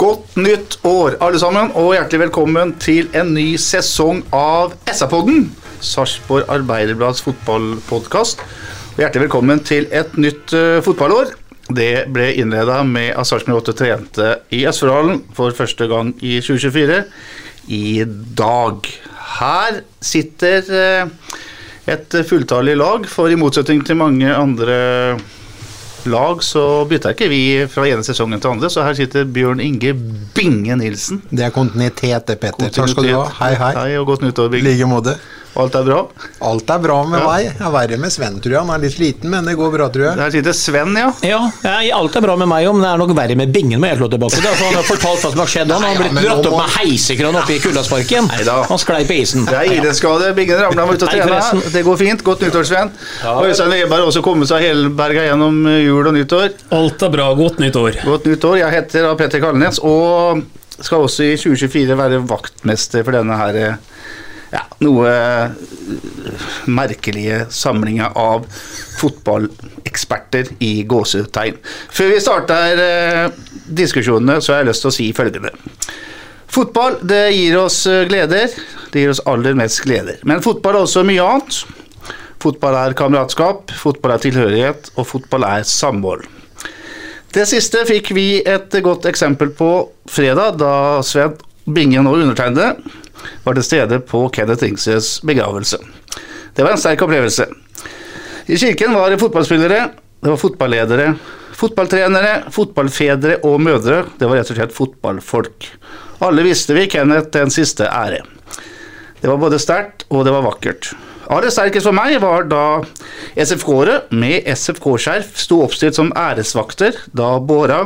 Godt nytt år, alle sammen, og hjertelig velkommen til en ny sesong av SA-podden. Sarpsborg Arbeiderblads fotballpodkast. Og hjertelig velkommen til et nytt uh, fotballår. Det ble innleda med at Sarpsborg 8 trente i Østfoldhallen for første gang i 2024 i dag. Her sitter uh, et fulltallig lag, for i motsetning til mange andre lag, så bytta ikke vi fra ene sesongen til andre, så her sitter Bjørn Inge Binge Nilsen. Det er kontinuitet, det, Petter. Takk skal du ha. Hei, hei. Hei og godt nyttår, I Binge. like måte. Alt er bra. Alt er bra med Ja. meg. Jeg er verre med Sven, tror jeg. Han er litt sliten, men det går bra, tror jeg. Der sitter Sven, ja. Ja, alt er bra med meg òg, men det er nok verre med Bingen. må jeg slå tilbake til. For han har fortalt hva som har skjedd. Han har ja, blitt dratt opp må- med heisekran oppe i Kuldasparken. Han sklei på isen. Det er idrettsskade. Bingen ramla var ute og trena. Det går fint. Godt nyttår, Sven. Og Øystein Weber har også kommet seg helberga gjennom jul og nyttår. Alt er bra. Godt nyttår. Godt nyttår. Jeg heter da Petter Kalnes og skal også i 2024 være vaktmester for denne her eh, ja, noe eh, merkelige samlinger av fotballeksperter i gåsetegn. Før vi starter eh, diskusjonene, så har jeg lyst til å si følgende. Fotball det gir oss eh, gleder. Det gir oss aller mest gleder. Men fotball er også mye annet. Fotball er kameratskap, fotball er tilhørighet, og fotball er samhold. Det siste fikk vi et godt eksempel på fredag, da Sven Bingen og undertegnede var til stede på Kenneth Ingses begravelse. Det var en sterk opplevelse. I kirken var det fotballspillere, det var fotballedere, fotballtrenere, fotballfedre og -mødre. Det var rett og slett fotballfolk. Alle visste vi Kenneth den siste ære. Det var både sterkt og det var vakkert. Aller sterkest for meg var da SFK-ere med SFK-skjerf sto oppstilt som æresvakter da båra,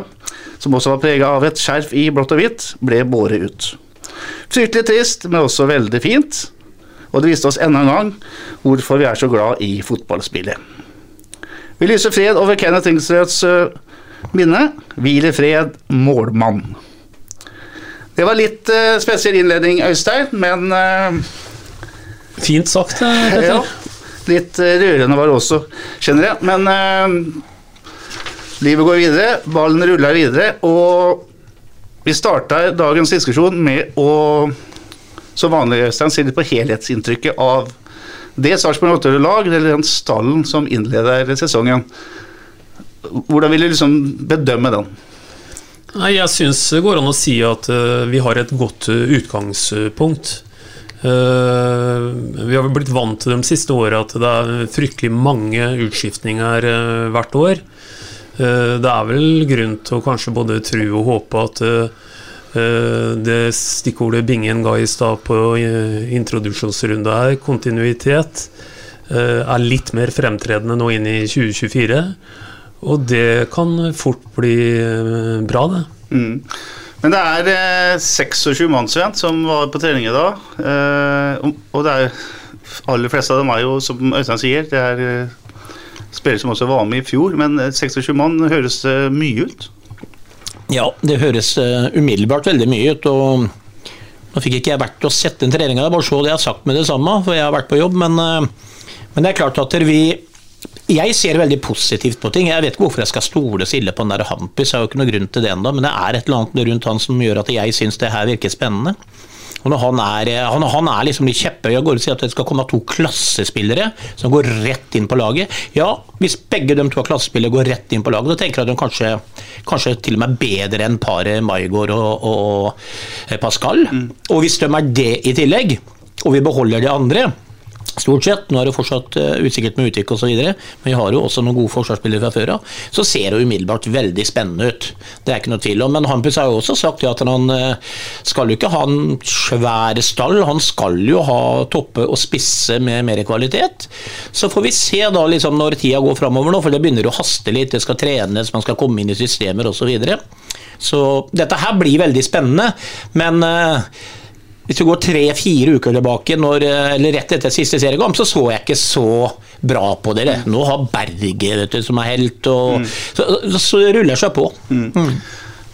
som også var prega av et skjerf i blått og hvitt, ble båret ut. Fryktelig trist, men også veldig fint. Og det viste oss enda en gang hvorfor vi er så glad i fotballspillet. Vi lyser fred over Kenneth Tingsrøds øh, minne. Hvil i fred, målmann. Det var litt uh, spesiell innledning, Øystein, men uh, Fint sagt, eh, Petter. ja, litt uh, rørende var det også, kjenner jeg. Men eh, livet går videre, ballen ruller videre, og vi starta dagens diskusjon med å, som vanlig, Øystein, se litt på helhetsinntrykket av det Sarpsborg 8-lag, eller den stallen som innleder sesongen. Hvordan vil du liksom bedømme den? Nei, Jeg syns det går an å si at uh, vi har et godt uh, utgangspunkt. Uh, vi har blitt vant til de siste åra at det er fryktelig mange utskiftninger hvert år. Eh, det er vel grunn til å kanskje både tro og håpe at eh, eh, det stikkordet Bingen ga i stad på introduksjonsrunde her, kontinuitet, er litt mer fremtredende nå inn i 2024. Og det kan fort bli bra, det. Mm. Men det er eh, 26 mann som var på trening i dag. Og det er aller fleste av dem er jo, som Øystein sier, det er eh, spillere som også var med i fjor. Men eh, 26 mann høres mye ut. Ja, det høres eh, umiddelbart veldig mye ut. og Nå fikk ikke jeg vært og sett den treninga, bare så det jeg har sagt med det samme, for jeg har vært på jobb. Men, eh, men det er klart at vi Jeg ser veldig positivt på ting. Jeg vet ikke hvorfor jeg skal stole så ille på den der Hampus, jeg har jo ikke noe grunn til det ennå, men det er et eller annet rundt han som gjør at jeg syns det her virker spennende. Og når han er, han, han er liksom litt kjepphøy og går og sier at det skal komme to klassespillere som går rett inn på laget. Ja, hvis begge de to er klassespillere går rett inn på laget, så tenker jeg at de kanskje, kanskje til og med bedre enn paret Maigård og, og Pascal. Og hvis de er det i tillegg, og vi beholder de andre Stort sett. Nå er det fortsatt uh, usikkert med uttrykk osv., men vi har jo også noen gode forsvarsspillere fra før av. Så ser det umiddelbart veldig spennende ut. Det er ikke noe tvil om. Men Hampus har jo også sagt at han uh, skal jo ikke ha en svær stall, han skal jo ha toppe og spisse med mer kvalitet. Så får vi se da liksom når tida går framover nå, for det begynner å haste litt. Det skal trenes, man skal komme inn i systemer osv. Så, videre. så dette her blir veldig spennende. Men uh, hvis du går tre-fire uker tilbake, når, eller rett etter siste seriekamp, så så jeg ikke så bra på dere. Nå har Berge vet du, som er helt, og mm. så, så, ruller seg på. Mm. Mm.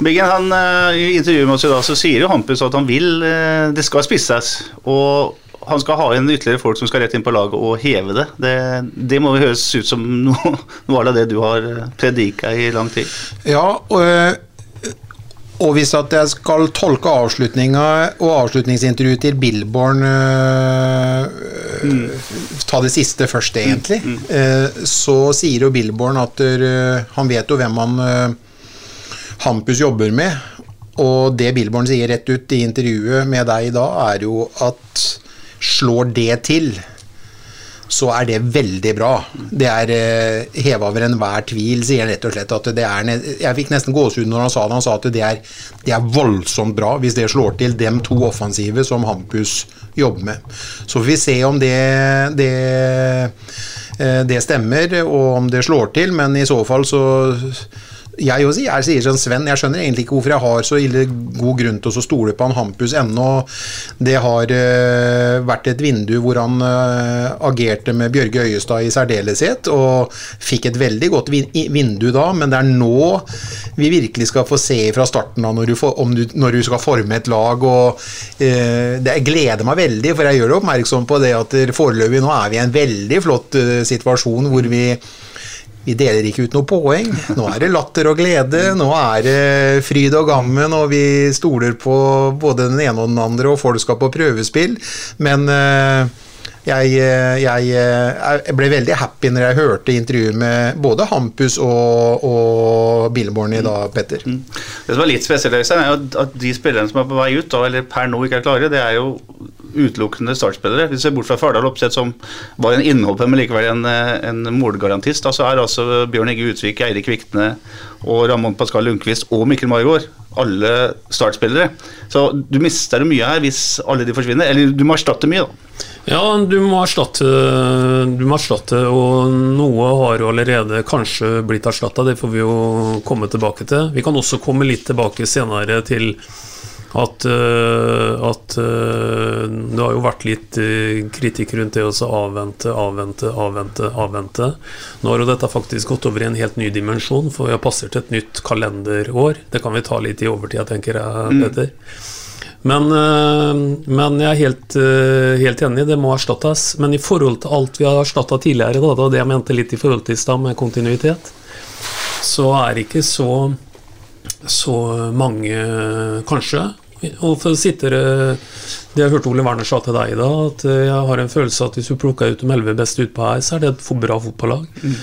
Biggen, han, I intervjuet med oss i dag så sier jo Hampus at han vil det skal spisses. Og han skal ha inn ytterligere folk som skal rett inn på laget og heve det. Det, det må høres ut som noe, noe av det du har predika i lang tid. Ja, og og hvis at jeg skal tolke avslutninga og avslutningsintervjuet til Billborn øh, mm. Ta det siste først, egentlig. Mm. Mm. Så sier jo Billborn at uh, han vet jo hvem han øh, Hampus jobber med. Og det Billborn sier rett ut i intervjuet med deg i dag, er jo at slår det til, så er det veldig bra. Det er eh, heva over enhver tvil, sier han rett og slett. at det er, Jeg fikk nesten gåsehud når han sa det. Han sa at det er, det er voldsomt bra hvis det slår til, dem to offensive som Hampus jobber med. Så får vi se om det, det, eh, det stemmer, og om det slår til, men i så fall så jeg, også, jeg sier sånn, Sven, jeg skjønner egentlig ikke hvorfor jeg har så ille god grunn til å stole på han Hampus ennå. Det har uh, vært et vindu hvor han uh, agerte med Bjørge Øyestad i særdeleshet, og fikk et veldig godt vindu da, men det er nå vi virkelig skal få se fra starten av når du, får, du, når du skal forme et lag. og uh, Det gleder meg veldig, for jeg gjør oppmerksom på det at foreløpig nå er vi i en veldig flott situasjon hvor vi vi deler ikke ut noe poeng. Nå er det latter og glede, nå er det fryd og gammen, og vi stoler på både den ene og den andre, og folk skal på prøvespill. Men uh, jeg, jeg, jeg, ble veldig happy når jeg hørte intervjuet med både Hampus og, og Billborn i dag, Petter. Mm. Det som er litt spesielt, er at de spillerne som er på vei ut, eller per nå ikke er klare, det er jo utelukkende startspillere. Hvis vi ser bort fra Fardal Opseth, som var en innhopper, men likevel en, en målgarantist, da, så er altså Bjørn Egge Utvik, Eirik Vikne og Ramón Pascal Lundqvist og Mikkel Margaard alle startspillere. Så du mister mye her hvis alle de forsvinner. Eller du må erstatte mye, da. Ja, du må erstatte, du må erstatte og noe har jo allerede kanskje blitt erstatta. Det får vi jo komme tilbake til. Vi kan også komme litt tilbake senere til at, uh, at uh, det har jo vært litt uh, kritikk rundt det å avvente, avvente, avvente, avvente. Nå har jo dette faktisk gått over i en helt ny dimensjon, for vi har passert et nytt kalenderår. Det kan vi ta litt i overtida, tenker jeg, mm. Peter. Men, men, jeg er helt, helt, enig, det må erstattes. Men i forhold til alt vi har erstatta tidligere, da, det jeg mente litt i forhold til i stad med kontinuitet, så er ikke så så mange, kanskje. Og for å sitte Det jeg hørte Ole Werner sa til deg da, at jeg har en følelse at hvis du plukker ut de elleve beste utpå her, så er det et bra fotballag. Mm.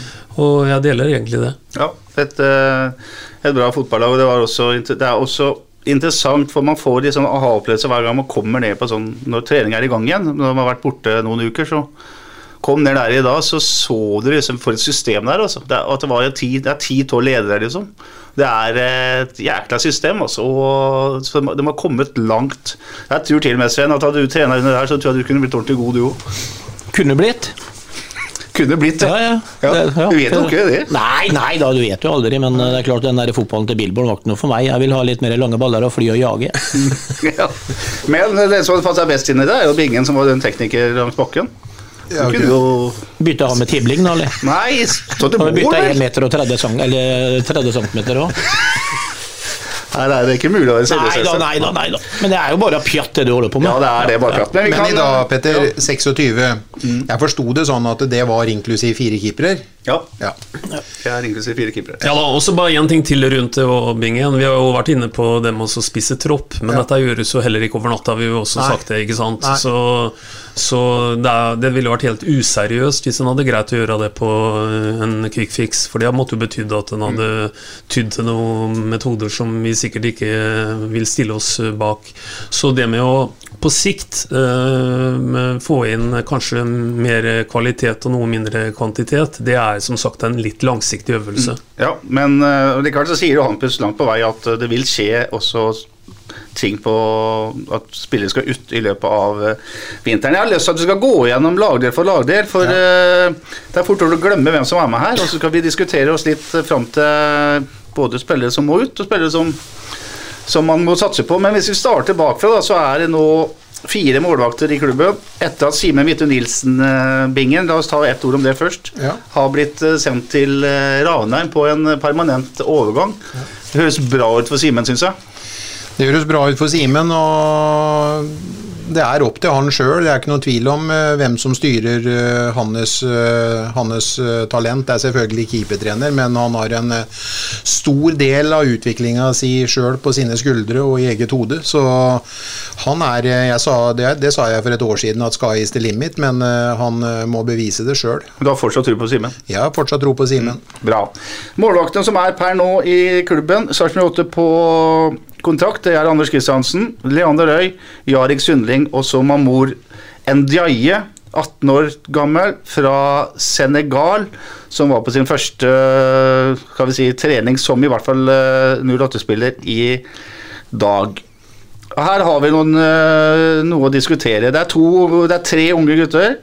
Og jeg deler egentlig det. Ja, et, eh, et bra fotballag. Og det, også, det, er også interessant, for man får liksom aha-opplevelser hver gang man kommer ned på sånn når trening er i gang igjen. Når man har vært borte noen uker, så kom ned der i dag, så så du liksom for et system der. Altså. Det, at det, var ti, det er ti-tolv ledere, liksom. Det er et jækla system, altså. Og de har kommet langt. Jeg tror til og med, Sven, at hadde du trena under der, så tror jeg du kunne blitt ordentlig god, du òg. Kunne blitt. Kunne blitt ja. Ja, ja. ja. ja. Du vet jo ikke det? Nei, nei da, du vet jo aldri. Men det er klart den der fotballen til Billborn var ikke noe for meg. Jeg vil ha litt mer lange baller og fly og jage. ja. Men det som passer best inn i det, er jo Bingen, som var den tekniker langs bakken. Ja, okay. jo... Bytte av med tibling, da? eller? Nei, stå til mål, Bytte 1 meter og 30, cm, eller 30 cm òg? Her er det ikke mulig å være seriøs. Nei, nei, nei, da, Men det er jo bare pjatt det du holder på med. Ja, det er det bare pjatt. Men, Men kan... i dag, Petter, ja. 26 mm. Jeg forsto det sånn at det var inklusiv fire keepere? Ja. Ja. Jeg er inklusiv fire keepere. Ja da, også bare én ting til rundt det og bingen. Vi har jo vært inne på det med å spisse tropp, men Ja. dette gjøres jo heller ikke over natta, vi har jo også Nei. sagt det, ikke sant. Nei. Så, så det, er, det ville vært helt useriøst hvis en hadde greit å gjøre det på eh, en quick fix, for det måtte jo betydd at en hadde tydd til noen metoder som vi sikkert ikke vil stille oss bak. Så det med å på sikt eh, få inn kanskje mer kvalitet og noe mindre kvantitet, det er som sagt en litt langsiktig øvelse. Ja, men uh, likevel så sier jo Hampus langt på vei at eh, det vil skje også ting på at spillere skal ut i løpet av eh, vinteren. Jeg har lyst til at du skal gå gjennom lagdel for lagdel, for ja. det er fort å glemme hvem som er med her. Og så skal vi diskutere oss litt fram til både spillere som må ut, og spillere som, som man må satse på. Men hvis vi starter bakfra, da, så er det nå fire målvakter i klubben. Etter at Simen Midtun Nilsen-bingen, la oss ta ett ord om det først, Ja. har blitt eh, sendt til Ravnheim Ranheim på en permanent overgang. Det høres bra ut for Simen, syns jeg. Det høres bra ut for Simen, og det er opp til han sjøl. Det er ikke noe tvil om eh, hvem som styrer eh, hans, eh, hans talent. Det er selvfølgelig keepertrener, men han har en stor del av utviklinga si sjøl på sine skuldre og i eget hode. Så han er jeg sa, det, det sa jeg for et år siden, at sky is the limit, men han må bevise det sjøl. Du har fortsatt tro på Simen? Jeg har fortsatt tro på Simen. Bra. Målvaktene som er per nå i klubben, Sarpsborg 8 på kontrakt, det er Anders Kristiansen, Leander Røy, Jarik Sundling og så Mamour Ndiaye. 18 år gammel, fra Senegal, som var på sin første skal vi si, trening som i hvert fall eh, 08-spiller i dag. Her har vi noen, eh, noe å diskutere. Det er, to, det er tre unge gutter.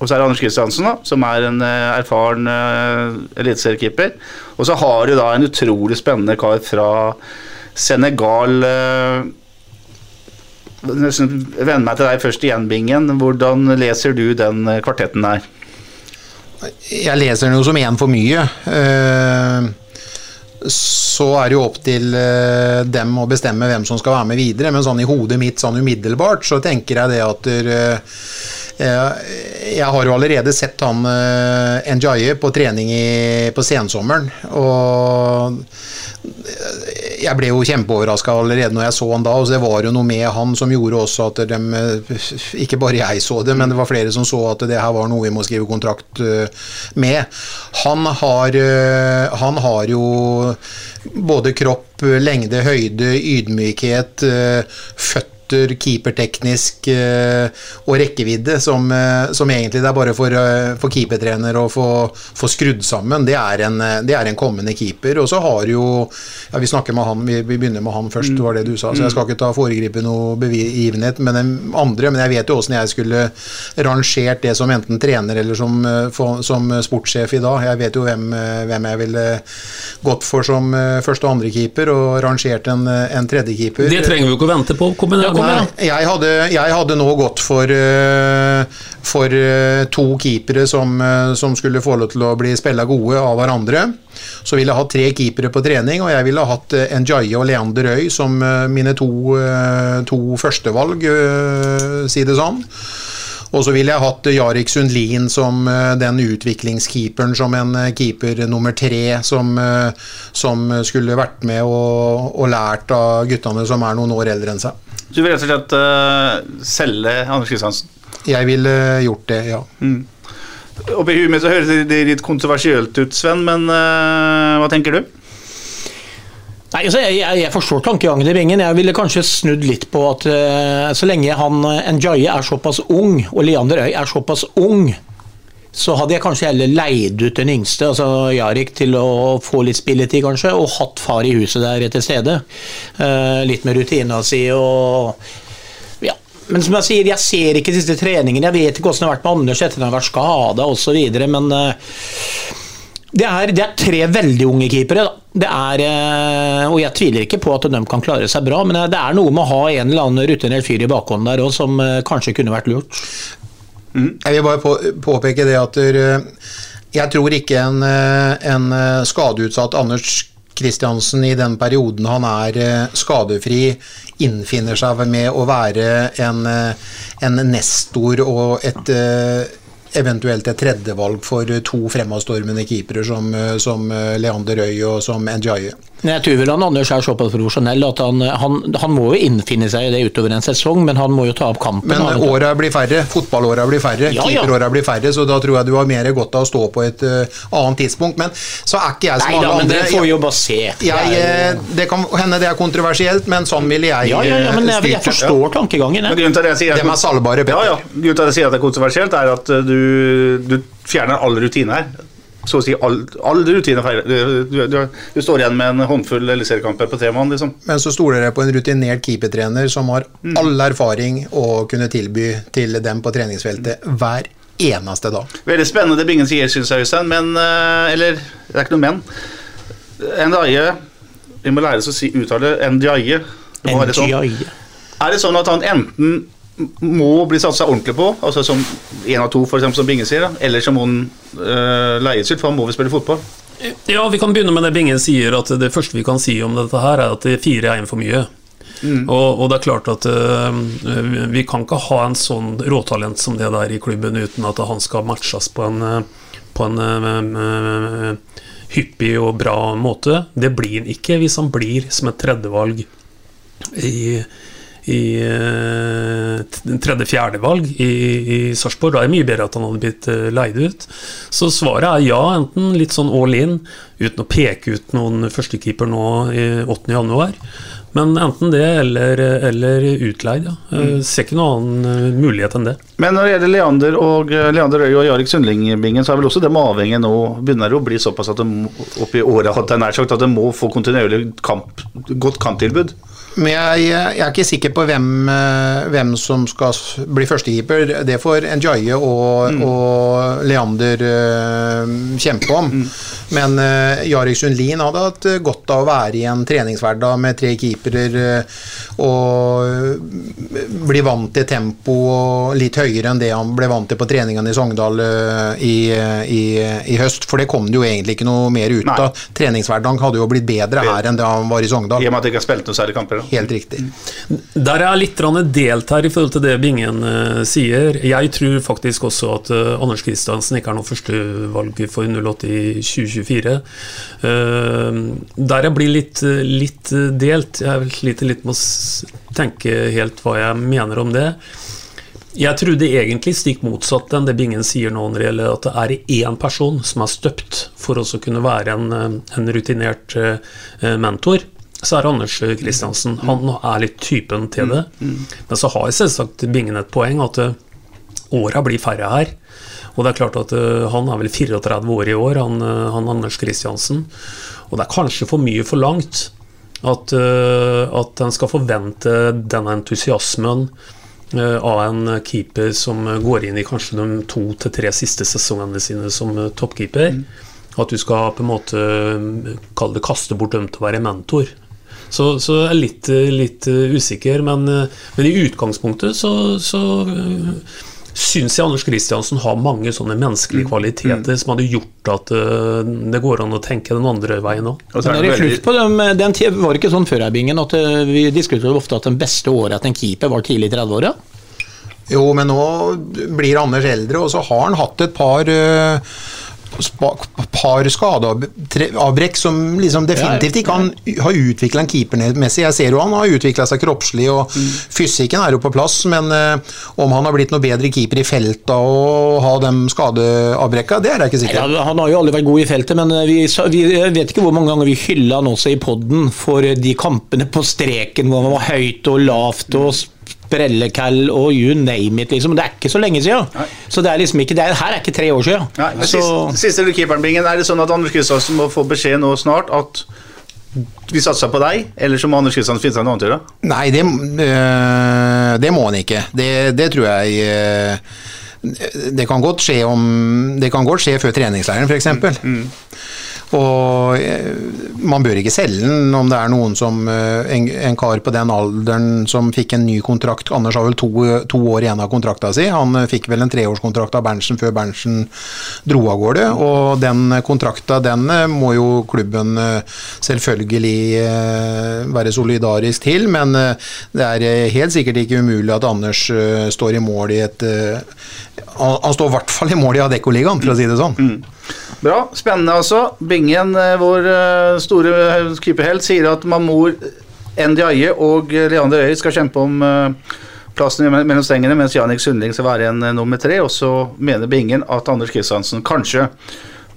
Og så er det Anders Kristiansen, da, som er en eh, erfaren uh, eliteseriekeeper. Og så har du da en utrolig spennende kar fra Senegal. Venn nesten meg til deg først igjen, Bingen. Hvordan leser du den eh, kvartetten der? Jeg leser den jo som én for mye. Eh, Så er det jo opp til eh, dem å bestemme hvem som skal være med videre, men sånn i hodet mitt sånn umiddelbart så tenker jeg det at eh, eh, jeg har jo allerede sett han uh, Njaye på trening i, på sensommeren. Og jeg ble jo kjempeoverraska allerede når jeg så han da. og Det var jo noe med han som gjorde også at de Ikke bare jeg så det, men det var flere som så at det her var noe vi må skrive kontrakt eh, med. Han har, eh, han har jo både kropp, lengde, høyde, ydmykhet, eh, føtter keeperteknisk eh, og rekkevidde som, eh, som egentlig det er bare for, eh, for keepertrener å få, få skrudd sammen. Det er, en, det er en kommende keeper. Og så har jo ja, Vi snakker med han, vi, vi begynner med han først, Mm. var det du sa. Så jeg skal ikke ta foregripe noe begivenhet med den andre, men jeg vet jo åssen jeg skulle rangert det som enten trener eller som, som sportssjef i dag. Jeg vet jo hvem, hvem jeg ville gått for som første- og andrekeeper, og rangert en, en tredjekeeper. Det trenger vi jo ikke å vente på. Kom igjen, kom igjen. Jeg, hadde, jeg hadde nå gått for, eh, for eh, to keepere som, eh, som skulle få lov til å bli spilla gode av hverandre. Så ville jeg hatt tre keepere på trening, og jeg ville hatt Njaye og Leander Øy som mine to, to førstevalg, si det sånn. Og så ville jeg hatt Jarek Sundlin som den utviklingskeeperen, som en keeper nummer tre, som, som skulle vært med og, og lært av guttene som er noen år eldre enn seg. Du vil rett og slett uh, selge Anders Kristiansen? Jeg ville gjort det, ja. Oppi huet mitt så høres det litt kontroversielt ut, Sven, men uh, hva tenker du? Nei, altså, jeg, jeg, jeg forstår tankegangen i Bingen. Jeg ville kanskje snudd litt på at uh, så lenge han uh, Njaye er såpass ung, og Leander Øy er såpass ung, så hadde jeg kanskje heller leid ut den yngste, altså Jarek, til å få litt spilletid, kanskje, og hatt far i huset der til stede. Uh, litt med rutina si og ja. Men som jeg sier, jeg ser ikke siste treningen. Jeg vet ikke hvordan det har vært med Anders etter at han har vært skada osv., men uh, det er, det er tre veldig unge keepere. Da. Er, eh, og Jeg tviler ikke på at de kan klare seg bra, men eh, det er noe med å ha en eller annen rutinert fyr i bakhånden der òg, som eh, kanskje kunne vært lurt. Jeg vil bare på, påpeke det at eh, jeg tror ikke en, eh, en eh, skadeutsatt Anders Kristiansen i den perioden han er skadefri, innfinner seg med å være en, en nestor og et, eventuelt et tredjevalg for to fremadstormende keepere som, som Leander Røy og som Njaye. Men jeg tror vel han Anders er såpass profesjonell at han, han, han må jo innfinne seg i det utover en sesong, men han må jo ta opp kampen. Men åra blir færre, fotballåra blir færre, Ja, ja. blir færre, så da tror jeg du har mer godt av å stå på et uh, annet tidspunkt. Men så er ikke jeg som Nei da, alle men andre. det får vi jo bare se. Jeg, Det er- eh, det kan hende det er kontroversielt, men sånn ville jeg ja, ja, ja, men jeg, jeg eh, forstår tankegangen. Men Jeg. grunnen til at jeg sier Dem er salgbare, Petter. Ja, ja. Grunnen til at jeg sier at det er kontroversielt, er at du, du fjerner all rutine her. Så å si alle all rutiner feil. Du, du, du, du står igjen med en håndfull eliteseriekamper på temaen, liksom. Men så stoler jeg på en rutinert keepertrener som har Mm. all erfaring å kunne tilby til dem på treningsfeltet hver eneste dag. Veldig spennende det Bingen sier, syns jeg, Øystein. Men eh, Eller, det er ikke noe men. Ndaye Vi må lære oss å si uttale Ndaye. Det må være sånn. Er det sånn at han enten må bli satsa ordentlig på, altså som én av to, for eksempel, som Binge sier, da, eller så må han uh, leies ut, for han må vel spille fotball? Ja, vi kan begynne med det Bingen sier, at det første vi kan si om dette her, er at det fire er en for mye. Og, og det er klart at øh, vi kan ikke ha en sånn råtalent som det der i klubben uten at han skal matches på en, øh, på en øh, øh, hyppig og bra måte. Det blir han ikke hvis han blir som et tredjevalg i i eh, tredje-fjerdevalg i, i Sarpsborg. Da er det mye bedre at han hadde blitt eh, leid ut. Så svaret er ja, enten litt sånn all in, uten å peke ut noen førstekeeper nå i 8. januar. Men enten det eller, eller utleid, ja. Jeg Ser ikke noen annen eh, mulighet enn det. Men når det gjelder Leander og eh, Leander Røy og Jarek Sundling-bingen, så er vel også dem avhengig nå Begynner det å bli såpass at de oppi året det er nær sagt at de må få kontinuerlig kamp, godt kamptilbud. Men jeg, jeg er ikke sikker på hvem, eh, hvem som skal bli førstekeeper. Det får Njaye og, og Leander uh, kjempe om. Men uh, Jarek Sundlin hadde hatt godt av å være i en treningshverdag med tre keepere uh, og bli vant til tempo og litt høyere enn det han ble vant til på treningene i Sogndal i, i, i høst. For det kom det jo egentlig ikke noe mer ut av. Treningshverdagen hadde jo blitt bedre her enn det han var i Sogndal. I og med at ikke har spilt noen særlig kamper. Helt riktig. Der er jeg litt delt her i forhold til det Bingen eh, sier. Jeg tror faktisk også at eh, Anders Kristiansen ikke er noe førstevalg for 08 i 2024. Eh, der jeg blir litt, litt delt. Jeg sliter litt med å tenke helt hva jeg mener om det. Jeg trodde egentlig stikk motsatt enn det Bingen sier nå, når det gjelder at det er én person som er støpt for også kunne være en, en rutinert mentor. Så er Anders Kristiansen. Han er litt typen til det. Men så har selvsagt Bingen et poeng, at eh, åra blir færre her. Og det er klart at eh, han er vel 34 år i år, han, eh, han Anders Kristiansen. Og det er kanskje for mye forlangt at, at en skal forvente denne entusiasmen av en keeper som går inn i kanskje de to til tre siste sesongene sine som toppkeeper. At du skal på en måte kalle det kaste bort dem til å være mentor. Så, så jeg er litt, litt eh, usikker, men, eh, men i utgangspunktet så, så eh, syns jeg Anders Kristiansen har mange sånne menneskelige kvaliteter som hadde gjort at det går an å tenke den andre veien òg. Veldig- dem, den var det ikke sånn før her, Bingen, at vi diskuterte ofte at den beste året til en keeper var tidlig i 30-åra? Jo, men nå blir Anders eldre, og så har han hatt et par uh, par skadeavbrekk som liksom definitivt ikke han har utvikla en keepermessig. Jeg ser jo han har utvikla seg kroppslig, og fysikken er jo på plass, men eh, om han har blitt noe bedre keeper i feltet og ha de skadeavbrekka, det er jeg ikke sikker på. Ja, han har jo aldri vært god i feltet, men eh, vi, vi vet ikke hvor mange ganger vi hylla han også i poden for de kampene på streken hvor han var høyt og lavt og sprellekall og you name it, liksom. Det er ikke så lenge siden. Så det er liksom ikke, det er, her er ikke tre år siden. Nei, så, siste, siste keeperen, Bingen. Er det sånn at Anders Kristiansen må få beskjed nå snart at vi satser på deg, eller så må Anders Kristiansen finne seg noe annet å gjøre? Nei, det, øh, det må han ikke. Det, det tror jeg øh, det kan godt skje om Det kan godt skje før treningsleiren, f.eks. Og eh, man bør ikke selge den om det er noen som eh, en, kar på den alderen som fikk en ny kontrakt Anders har vel to, to år igjen av kontrakta si. Han eh, fikk vel en treårskontrakt av Berntsen før Berntsen dro av gårde. Og den kontrakta, den må jo klubben selvfølgelig være solidarisk til. Men det er helt sikkert ikke umulig at Anders står i mål i et Han står i hvert fall i mål i Adeccoligaen, for å si det sånn. Bra. Spennende, altså. Bingen, eh, vår eh, store keeperhelt, sier at Mamour Ndiaye og Leander Øy skal kjempe om eh, plassen mellom stengene, mens Janik Sundling skal være en eh, nummer tre. Og så mener Bingen at Anders Kristiansen kanskje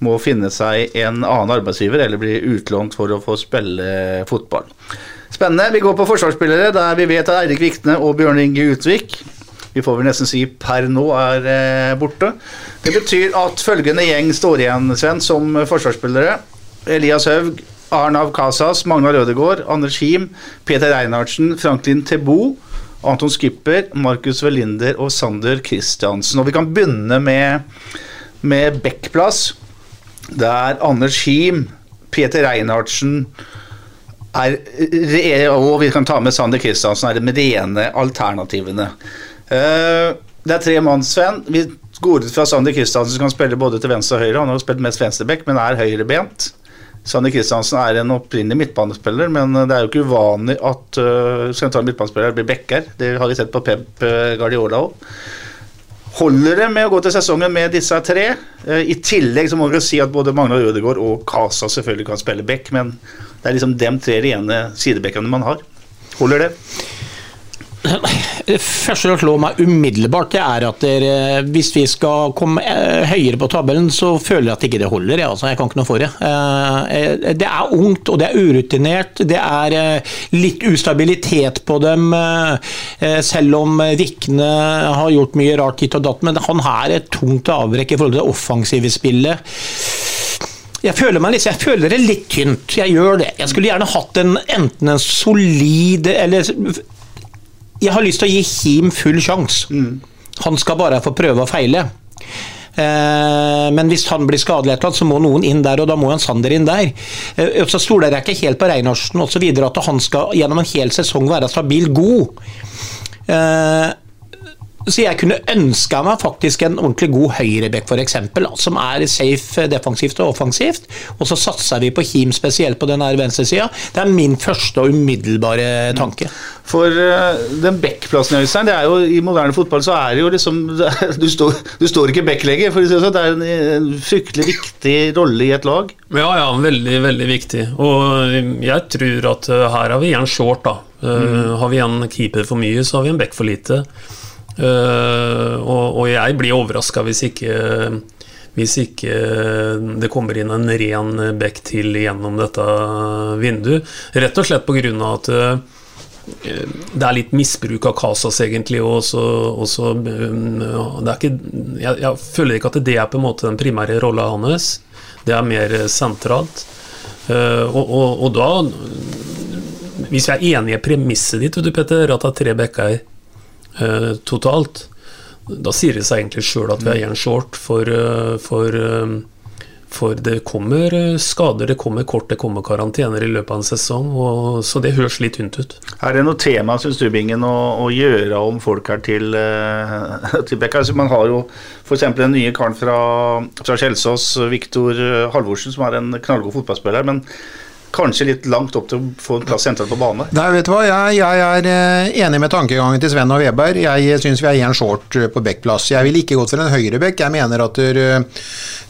må finne seg en annen arbeidsgiver eller bli utlånt for å få spille fotball. Spennende. Vi går på forsvarsspillere, der vi vet at Eirik Vikne og Bjørn Inge Utvik vi får vel nesten si per nå er eh, borte. Det betyr at følgende gjeng står igjen, Sven, som forsvarsspillere. Elias Haug, Arnav Casas, Magnar Rødegård, Anders Him, Peter Reinhardsen, Franklin Tebo, Anton Skipper, Markus Velinder og Sander Kristiansen. Og vi kan begynne med, med Bekkplass, der Anders Him, Peter Reinhardsen er, og vi kan ta med Sander Kristiansen, er de rene alternativene. Eh, det er tre mann, Sven. Vi går ut fra Sander Kristiansen som kan spille både til venstre og høyre. Han har spilt mest venstreback, men er høyrebent. Sander Kristiansen er en opprinnelig midtbanespiller, men det er jo ikke uvanlig at uh, sentrale midtbanespillere blir backer. Det har vi sett på Pep eh, Guardiola òg. Holder det med å gå til sesongen med disse tre? Uh, I tillegg så må vi si at både Magnar Ødegaard og Casa selvfølgelig kan spille back, men det er liksom dem tre rene sidebackene man har. Holder det? Det første som slår meg umiddelbart, det er at dere, hvis vi skal komme eh, høyere på tabellen, så føler jeg at ikke det holder. Jeg, altså. jeg kan ikke noe for det. Eh, Det er ungt, og det er urutinert. Det er eh, litt ustabilitet på dem, eh, selv om Vikne har gjort mye rart hit og datt. Men han har et tungt avbrekk i forhold til det offensive spillet. Jeg føler, meg jeg føler det litt tynt, jeg gjør det. Jeg skulle gjerne hatt en, enten en solid eller Jeg har lyst til å gi Him full sjanse. Han skal bare få prøve og feile. Eh, Men hvis han blir skadelig, et eller annet, så må noen inn der, og da må han Sander inn der. Eh, Så stoler jeg ikke helt på Reinarsen osv. at han skal gjennom en hel sesong være stabil god. Eh, Så jeg kunne ønska meg faktisk en ordentlig god høyrebekk, f.eks., som er safe defensivt og offensivt. Og så satser vi på Kim spesielt på den her venstresida. Det er min første og umiddelbare tanke. For eh, den backplassen Øystein, det er jo i moderne fotball så er det jo liksom Du står, du står ikke back lenger, for det sånn. Er en, en fryktelig viktig rolle i et lag. Ja, ja, veldig, veldig viktig. Og jeg tror at eh, her har vi igjen short, da. Mm. Har vi en keeper for mye, så har vi en back for lite. Eh, og, og jeg blir overraska hvis ikke hvis ikke det kommer inn en ren bekk til gjennom dette vinduet. Rett og slett pga. at eh, det er litt misbruk av Casas, egentlig. Og så, og så, er ikke, jeg, jeg føler ikke at det er på en måte den primære rolla hans. Det er mer sentralt. Eh, og, og, og da Hvis vi er enige i premisset ditt, du, Petter, at det er tre backer eh, totalt, da sier det seg egentlig sjøl at vi er igjen short, for, eh, for, eh, for det kommer skader, det kommer kort, det kommer karantener i løpet av en sesong, og, så det høres litt tynt ut. Er det noe tema, syns du, Bingen, å, å gjøre om folk her til, til Bekka? Altså, man har jo f.eks. den nye karen fra Kjelsås, Viktor Halvorsen, som er en knallgod fotballspiller. men Kanskje litt langt opp til å få en plass sentralt på bane. Nei, vet du hva, jeg, jeg er eh, enig med tankegangen til Sven og Weber. Jeg syns vi er én short eh, på backplass. Jeg ville ikke gått for en høyrebekk. Jeg mener at eh,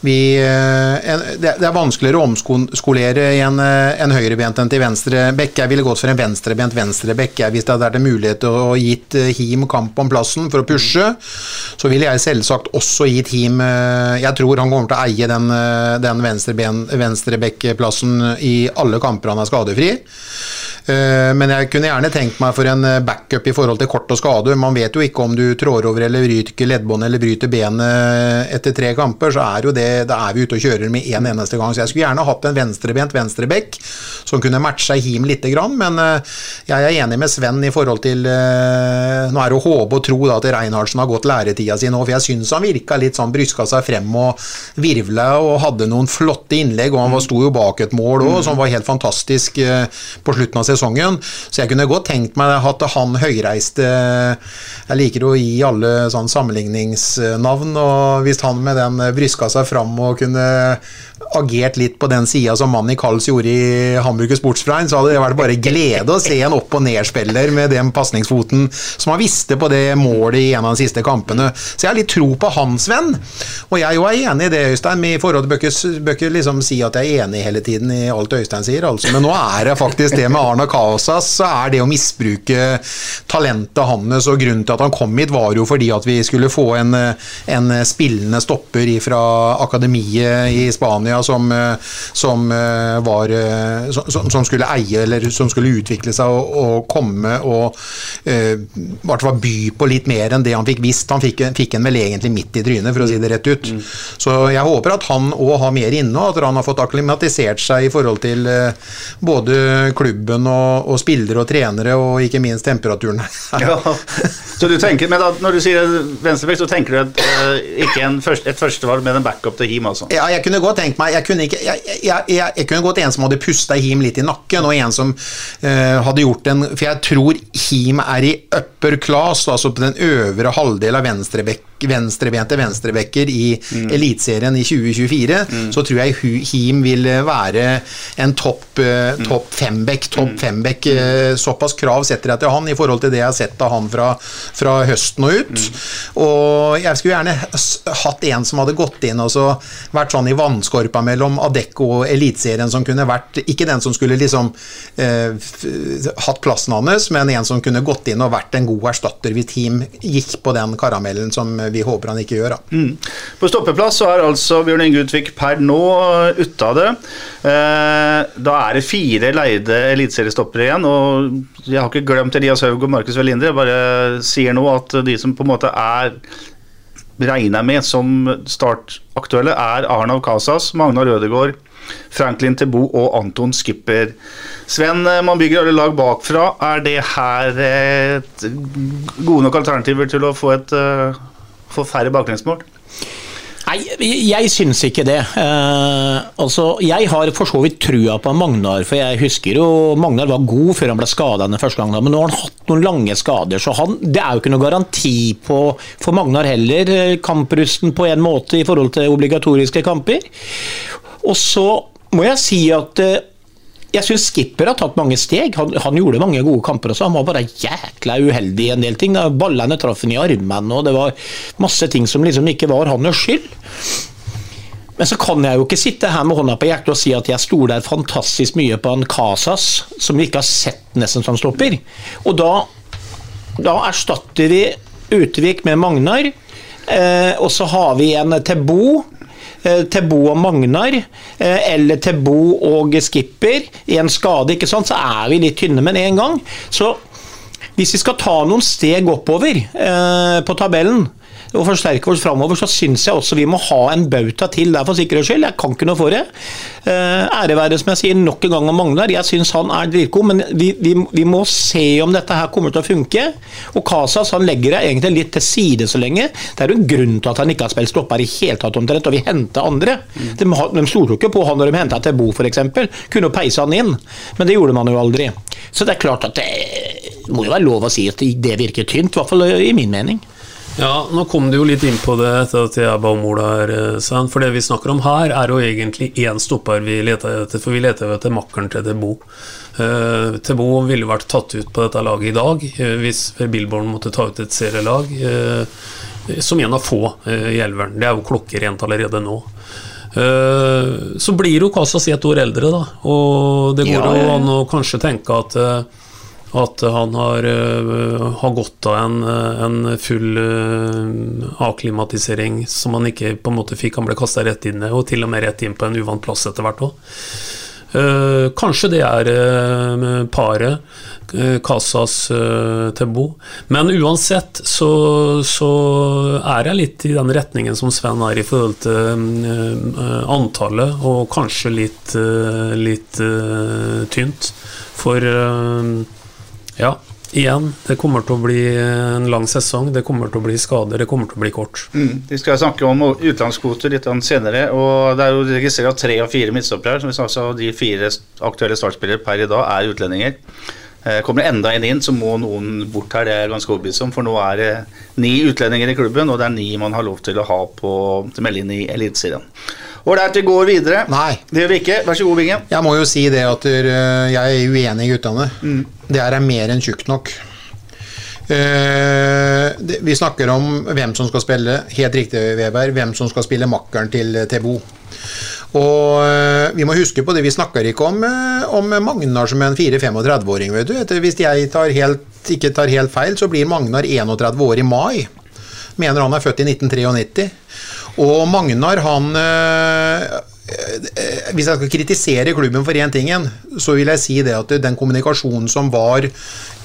vi eh, det, er vanskeligere å omskolere en, eh, en høyrebent enn til venstrebekk. Jeg ville gått for en venstrebent venstrebekk hvis det hadde vært en mulighet til å gitt eh, Him kamp om plassen for å pushe. Så ville jeg selvsagt også gitt Him eh, Jeg tror han kommer til å eie den, eh, den venstrebekkplassen i alle kamper han er skadefri. Eh, Men jeg kunne gjerne tenkt meg for en eh, backup i forhold til kort og skade. Man vet jo ikke om du trår over eller ryker leddbånd eller bryter benet etter tre kamper, så er jo det Da er vi ute og kjører med én en eneste gang. Så jeg skulle gjerne hatt en venstrebent venstrebekk som kunne matcha Him lite grann, men eh, jeg er enig med Sven i forhold til eh, Nå er det å håpe og tro da at Reinhardsen har gått læretida si nå, for jeg syns han virka litt sånn bryska seg frem og virvla og hadde noen flotte innlegg, og han sto jo bak et mål òg, som var helt fantastisk eh, på slutten av sesongen. Så jeg kunne godt tenkt meg at han høyreiste Jeg liker å gi alle sånn sammenligningsnavn, og hvis han med den bryska seg fram og kunne agert litt på den sida som Manny Kals gjorde i Hamburger Sportsfrein, så hadde det vært bare glede å se en opp- og nedspiller med den pasningsfoten som han visste på det målet i en av de siste kampene. Så jeg har litt tro på hans venn. Og jeg er enig i det, Øystein. i forhold til bør liksom si at jeg er enig hele tiden i alt Øystein sier, altså. Men nå er det faktisk det med Arna Kaosas, så er det å misbruke talentet hans. Og grunnen til at han kom hit, var jo fordi at vi skulle få en, en spillende stopper fra akademiet i Spania som, som var som, som skulle eie, eller som skulle utvikle seg og, og komme og i hvert fall by på litt mer enn det han fikk visst. Han fikk, fikk en vel egentlig midt i trynet, for å si det rett ut. Så jeg håper at han òg har mer inne, og at han har fått akklimatisert seg i forhold til både klubben og, og spillere og trenere, og ikke minst temperaturen. Ja, så du tenker, men da, Når du sier venstrebekk, så tenker du at, uh, ikke en først, et førstevalg, men en backup til Him, altså? Ja, jeg kunne godt tenkt meg Jeg kunne, ikke, jeg, jeg, jeg, kunne godt en som hadde pusta Him litt i nakken, og en som uh, hadde gjort en For jeg tror Him er i upper class, altså på den øvre halvdel av venstrebekk venstrebente venstrebekker i Mm. Eliteserien i 2024, så tror jeg Him vil være en topp eh, Mm. topp fembekk. Topp fembekk eh, såpass krav setter jeg til han i forhold til det jeg har sett av han fra, fra høsten og ut. Mm. Og jeg skulle gjerne hatt en som hadde gått inn og så vært sånn i vannskorpa mellom Adecco og Eliteserien, som kunne vært Ikke den som skulle liksom eh, hatt plassen hans, men en som kunne gått inn og vært en god erstatter hvis Team gikk på den karamellen som vi håper han ikke gjør. Da. Mm. På stoppeplass så er altså Bjørn Inge Utvik per nå ute av det. Eh, da er det fire leide eliteseriestoppere igjen. Og jeg har ikke glemt Elias Haug og Markus Velindre. Jeg bare sier nå at de som på en måte er regna med som startaktuelle, er Arnav Casas, Magnar Rødegård, Franklin Tebo og Anton Skipper. Sven, eh, man bygger alle lag bakfra. Er det her gode nok alternativer til å få, et, eh, få færre baklengsmål? Nei, jeg, syns ikke det. Eh, altså, jeg har for så vidt trua på Magnar, for jeg husker jo Magnar var god før han ble skada første gangen. men nå har han hatt noen lange skader, så han, det er jo ikke noe garanti på for Magnar heller. eh, Kamprusten på en måte i forhold til obligatoriske kamper. Og så må jeg si at eh, jeg syns Skipper har tatt mange steg. Han, han gjorde mange gode kamper også. Han var bare jækla uheldig i en del ting. Ballene traff han i armene, og det var masse ting som liksom ikke var hans skyld. Men så kan jeg jo ikke sitte her med hånda på hjertet og si at jeg stoler fantastisk mye på en Casas, som vi ikke har sett nesten som stopper. Og da, da erstatter vi Utvik med Magnar, eh, og så har vi en Tebo. Eh, Bo og Magnar, eller til Bo og Skipper i en skade, ikke sant? så er vi litt tynne med en gang. Så hvis vi skal ta noen steg oppover eh, på tabellen og forsterke oss framover, så syns jeg også vi må ha en bauta til der for sikkerhets skyld. Jeg kan ikke noe for det. Eh, ære være som jeg sier nok en gang om Magnar, jeg syns han er dritgod, men vi, vi, vi må se om dette her kommer til å funke. Og Casas han legger det egentlig litt til side så lenge. Det er jo en grunn til at han ikke har spilt stopper i hele tatt omtrent, og vi henter andre. De, har- de stolte jo ikke på han når de henta Tebo f.eks. Kunne jo peise han inn, men det gjorde man jo aldri. Så det er klart at det må jo være lov å si at det virker tynt, i hvert fall i min mening. Ja, nå kom du jo litt inn på det etter at jeg ba om ordet her, eh, Sven. For det vi snakker om her, er jo egentlig én stopper vi leter etter, for vi leter jo etter makkeren til Tebo. Uh, Tebo ville vært tatt ut på dette laget i dag uh, hvis Billborn måtte ta ut et serielag. uh, som en av få uh, i elveren. Det er jo klokkerent allerede nå. Uh, så blir jo Casas ett år eldre, da. Og det går jo ja, ja. an å kanskje tenke at eh, at han har, eh, har godt av en, eh, en full eh, akklimatisering som han ikke på en måte fikk. Han ble kasta rett inn og til og med rett inn på en uvant plass etter hvert òg. Uh, kanskje det er uh, paret eh, Casas uh, Tebo. Men uansett så, så er jeg litt i den retningen som Sven er i forhold til antallet, og kanskje litt, litt tynt. For ja, igjen, det kommer til å bli en lang sesong. Det kommer til å bli skader, det kommer til å bli kort. Mm. Vi skal snakke om utenlandskvoter litt senere. og Det er jo registrert tre av fire midtstoppere. Som vi sa, så de fire aktuelle startspillere per i dag er utlendinger. Eh, Kommer det enda en inn, så må noen bort her. Det er ganske overbevist om. For nå er det ni utlendinger i klubben, og det er ni man har lov til å ha på til melding i Eliteserien. Ålreit, vi går videre. Nei. Det gjør vi ikke. Vær så god, Bingen. Jeg må jo si det at øh, jeg er uenig i guttene. Det her er mer enn tjukt nok. Eh, vi snakker om hvem som skal spille, helt riktig, Weber, hvem som skal spille makkeren til eh, Tebo. Og vi må huske på det, vi snakker ikke om, om Magnar som en 4-35-åring, vet du. Etter, hvis jeg tar helt, ikke tar helt feil, så blir Magnar 31 år i mai. Mener han er født i 1993. Og Magnar, han øh, eh, hvis jeg skal kritisere klubben for én ting, så vil jeg si det at den kommunikasjonen som var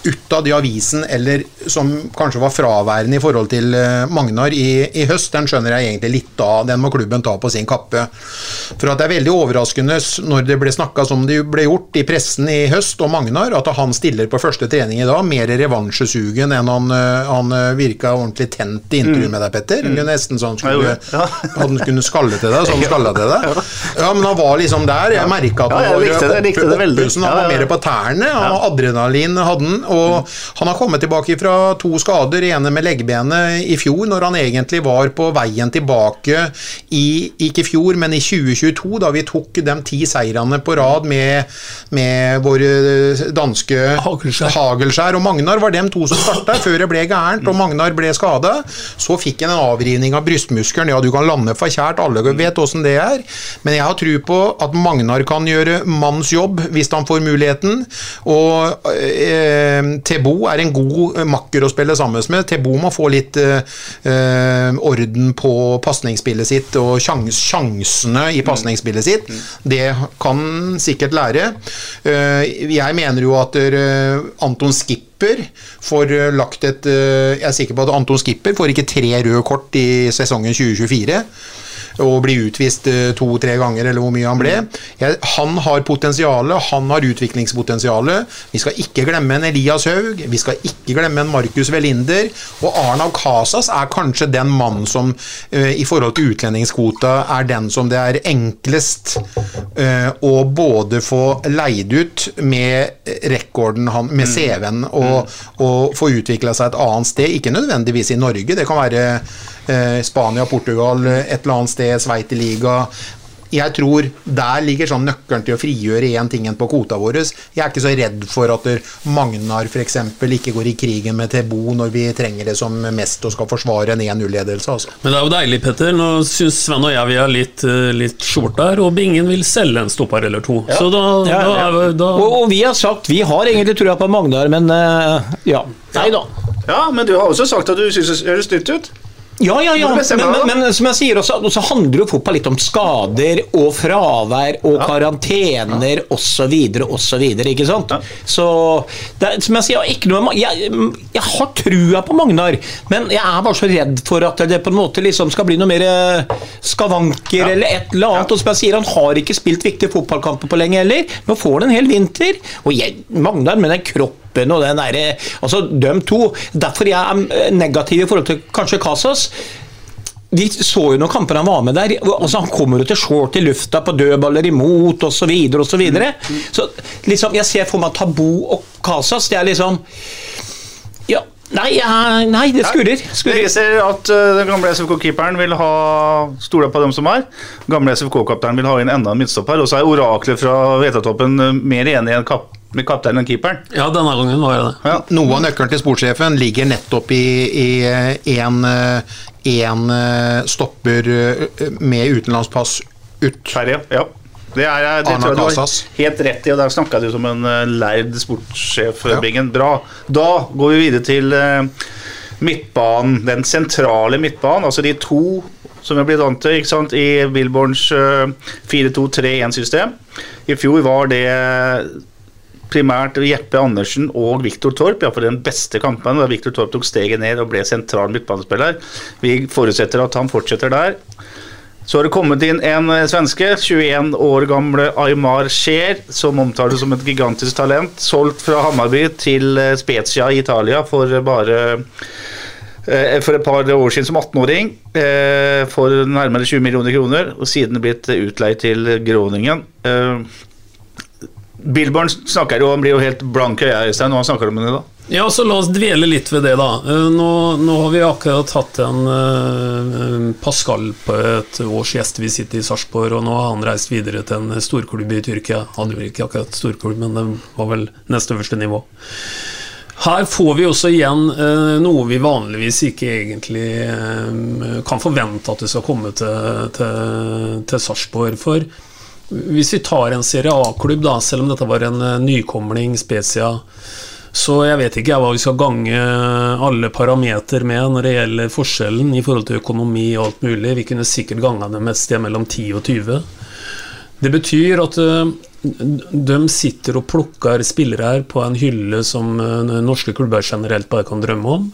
utad i avisen, eller som kanskje var fraværende i forhold til eh, Magnar i, i høst, den skjønner jeg egentlig litt av. Den må klubben ta på sin kappe. For at det er veldig overraskende når det ble snakka som det ble gjort i pressen i høst om Magnar, at han stiller på første trening i dag, mer revansjesugen enn han, eh, han eh, virka ordentlig tent i intervjuet med deg, Petter. Mm. Nesten så han skulle, ja. han kunne skalle til deg, så han skalla til deg. Ja, men han var liksom der. Jeg merka at Ja, han jeg var likte det, likte det opphusen, Han var ja, ja. mer på tærne. Han, Adrenalin hadde han. Og han har kommet tilbake fra to skader, ene med leggbenet i fjor, når han egentlig var på veien tilbake i ikke i fjor, men i 2022, da vi tok de ti seirene på rad med, med vår eh, danske Hagelskjær. Hagelskjær og Magnar var dem to som starta før det ble gærent og Magnar ble skada. Så fikk han en avrivning av brystmuskelen. Ja, du kan lande for kjært, alle vet åssen det er. Men jeg har tro på at Magnar kan gjøre manns jobb hvis han får muligheten. Og eh, Tebo er en god eh, makker å spille sammen med. Tebo må få litt eh, eh, orden på pasningsspillet sitt og sjans, sjansene i pasningsspillet sitt. Det kan sikkert lære. Eh, jeg mener jo at Anton Skipper får lagt et Jeg er sikker på at Anton Skipper får ikke tre røde kort i sesongen 2024 og bli utvist eh, to-tre ganger, eller hvor mye han ble. Jeg, han har potensialet, han har utviklingspotensialet. Vi skal ikke glemme en Elias Haug, vi skal ikke glemme en Markus Velinder. Og Arnav Casas er kanskje den mannen som eh, i forhold til utlendingskvota er den som det er enklest eh, å både få leid ut med rekorden han, med CV-en, og, og få utvikla seg et annet sted. Ikke nødvendigvis i Norge, det kan være eh, Spania, Portugal, et eller annet sted, Sveiterliga. Jeg tror der ligger sånn nøkkelen til å frigjøre én ting enn på kvota vår. Jeg er ikke så redd for at der Magnar f.eks. ikke går i krigen med Tebo når vi trenger det som mest og skal forsvare en 1-0-ledelse. Altså. Men det er jo deilig, Petter. Nå syns Sven og jeg vi er litt, eh, litt short der, og Bingen vil selge en stopper eller to. Så da, Ja, da, ja. er- da Og, og vi har sagt vi har egentlig trua på Magnar, men uh, ja. Nei da. Ja, men du har også sagt at du syns det høres nytt ut. Ja, ja, ja. Men Men, men, som jeg sier, også, så handler jo fotball litt om skader og fravær og karantener osv. osv. Ikke sant? Så det, som jeg sier, ikke noe, jeg, jeg har trua på Magnar, men jeg er bare så redd for at det på en måte liksom skal bli noe mer skavanker skavanker eller et eller annet. Og som jeg sier, han har ikke spilt viktige fotballkamper på lenge heller. Nå får han en hel vinter. Og jeg, Magnar med den kroppen og den derre Altså, de to. Derfor jeg er eh, negativ i forhold til kanskje Casas. Vi så jo noen kamper han var med der. altså Han kommer jo til short i lufta på dødballer imot osv. Så, videre, og så, videre. så liksom, jeg ser for meg Tabo og Casas. Det er liksom Ja, nei, ja, nei det skurrer. Jeg ser at uh, den gamle SFK-keeperen vil ha stoler på dem som er. Gamle SFK-kapteinen vil ha inn enda en midtstopper. Og så er oraklet fra Vetatoppen uh, mer enig enn kap med kapteinen og keeperen. Ja, denne gangen var jeg det. Ja. Noe av nøkkelen til sportssjefen ligger nettopp i, én en, eh, en eh, stopper eh, med utenlandspass ut. Terje, ja. Det, er, det tror jeg du har helt rett i, og der snakka du som en lærd sportssjef, Ja. Bingen. Bra. Da går vi videre til midtbanen. Den sentrale midtbanen, altså de to som vi har blitt vant til ikke sant? i Billborns eh, 4-2-3-1-system. I fjor var det primært Jeppe Andersen og Viktor Torp, iallfall den beste kampen, da Viktor Torp tok steget ned og ble sentral midtbanespiller. Vi forutsetter at han fortsetter der. Så har det kommet inn en eh, svenske, 21 år gamle Aymar Scheer, som omtales som et gigantisk talent. Solgt fra Hammarby til eh, Spezia i Italia for bare eh, for et par år siden som 18-åring eh, for nærmere 20 millioner kroner, og siden blitt utleid til Groningen. Billborn snakker jo, han blir jo helt blank i øyet Øystein, når han snakker om det da. Ja, så La oss dvele litt ved det, da. Eh, Nå, nå har vi akkurat hatt en uh, Pascal på et års gjestevisitt i Sarpsborg, og nå har han reist videre til en storklubb i Tyrkia. Hadde vel ikke akkurat storklubb, men det var vel nest øverste nivå. Her får vi også igjen uh, noe vi vanligvis ikke egentlig uh, kan forvente at det skal komme til, til, til Sarpsborg. For hvis vi tar en Serie A-klubb, da, selv om dette var en eh, nykomling, Spezia, så jeg vet ikke jeg hva vi skal gange alle parameter med når det gjelder forskjellen i forhold til økonomi og alt mulig. Vi kunne sikkert ganga det med et sted mellom 10 og 20. Det betyr at eh, de sitter og plukker spillere her på en hylle som eh, norske klubber generelt bare kan drømme om.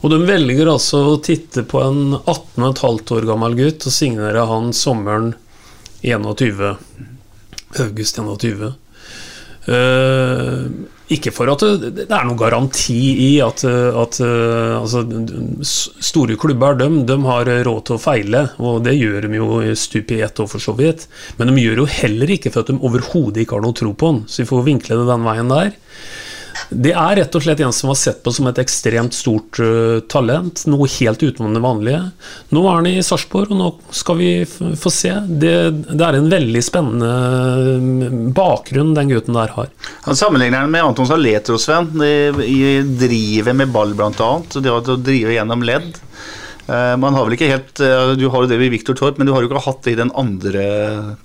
Og de velger altså å titte på en 18,5 år gammel gutt og signere han sommeren 21. August 21. Uh, ikke for at det, det er noen garanti i at, at uh, altså, store klubber de, de har råd til å feile, og det gjør de jo stup i ett år for så vidt. Men de gjør jo heller ikke for at de overhodet ikke har noe tro på den, så vi får vinkle det den veien der. Det er rett og slett en som var sett på som et ekstremt stort eh, talent, noe helt utenom det vanlige. Nå er han i Sarpsborg, og nå skal vi få se. Det, det er en veldig spennende mm, bakgrunn den gutten der har. Han sammenligner den med Anton Saletro, Sven, i drivet med ball bl.a. Det å drive gjennom ledd. Eh, Man har vel ikke helt eh, Du har jo det ved Viktor Torp, men du har jo ikke hatt det i den andre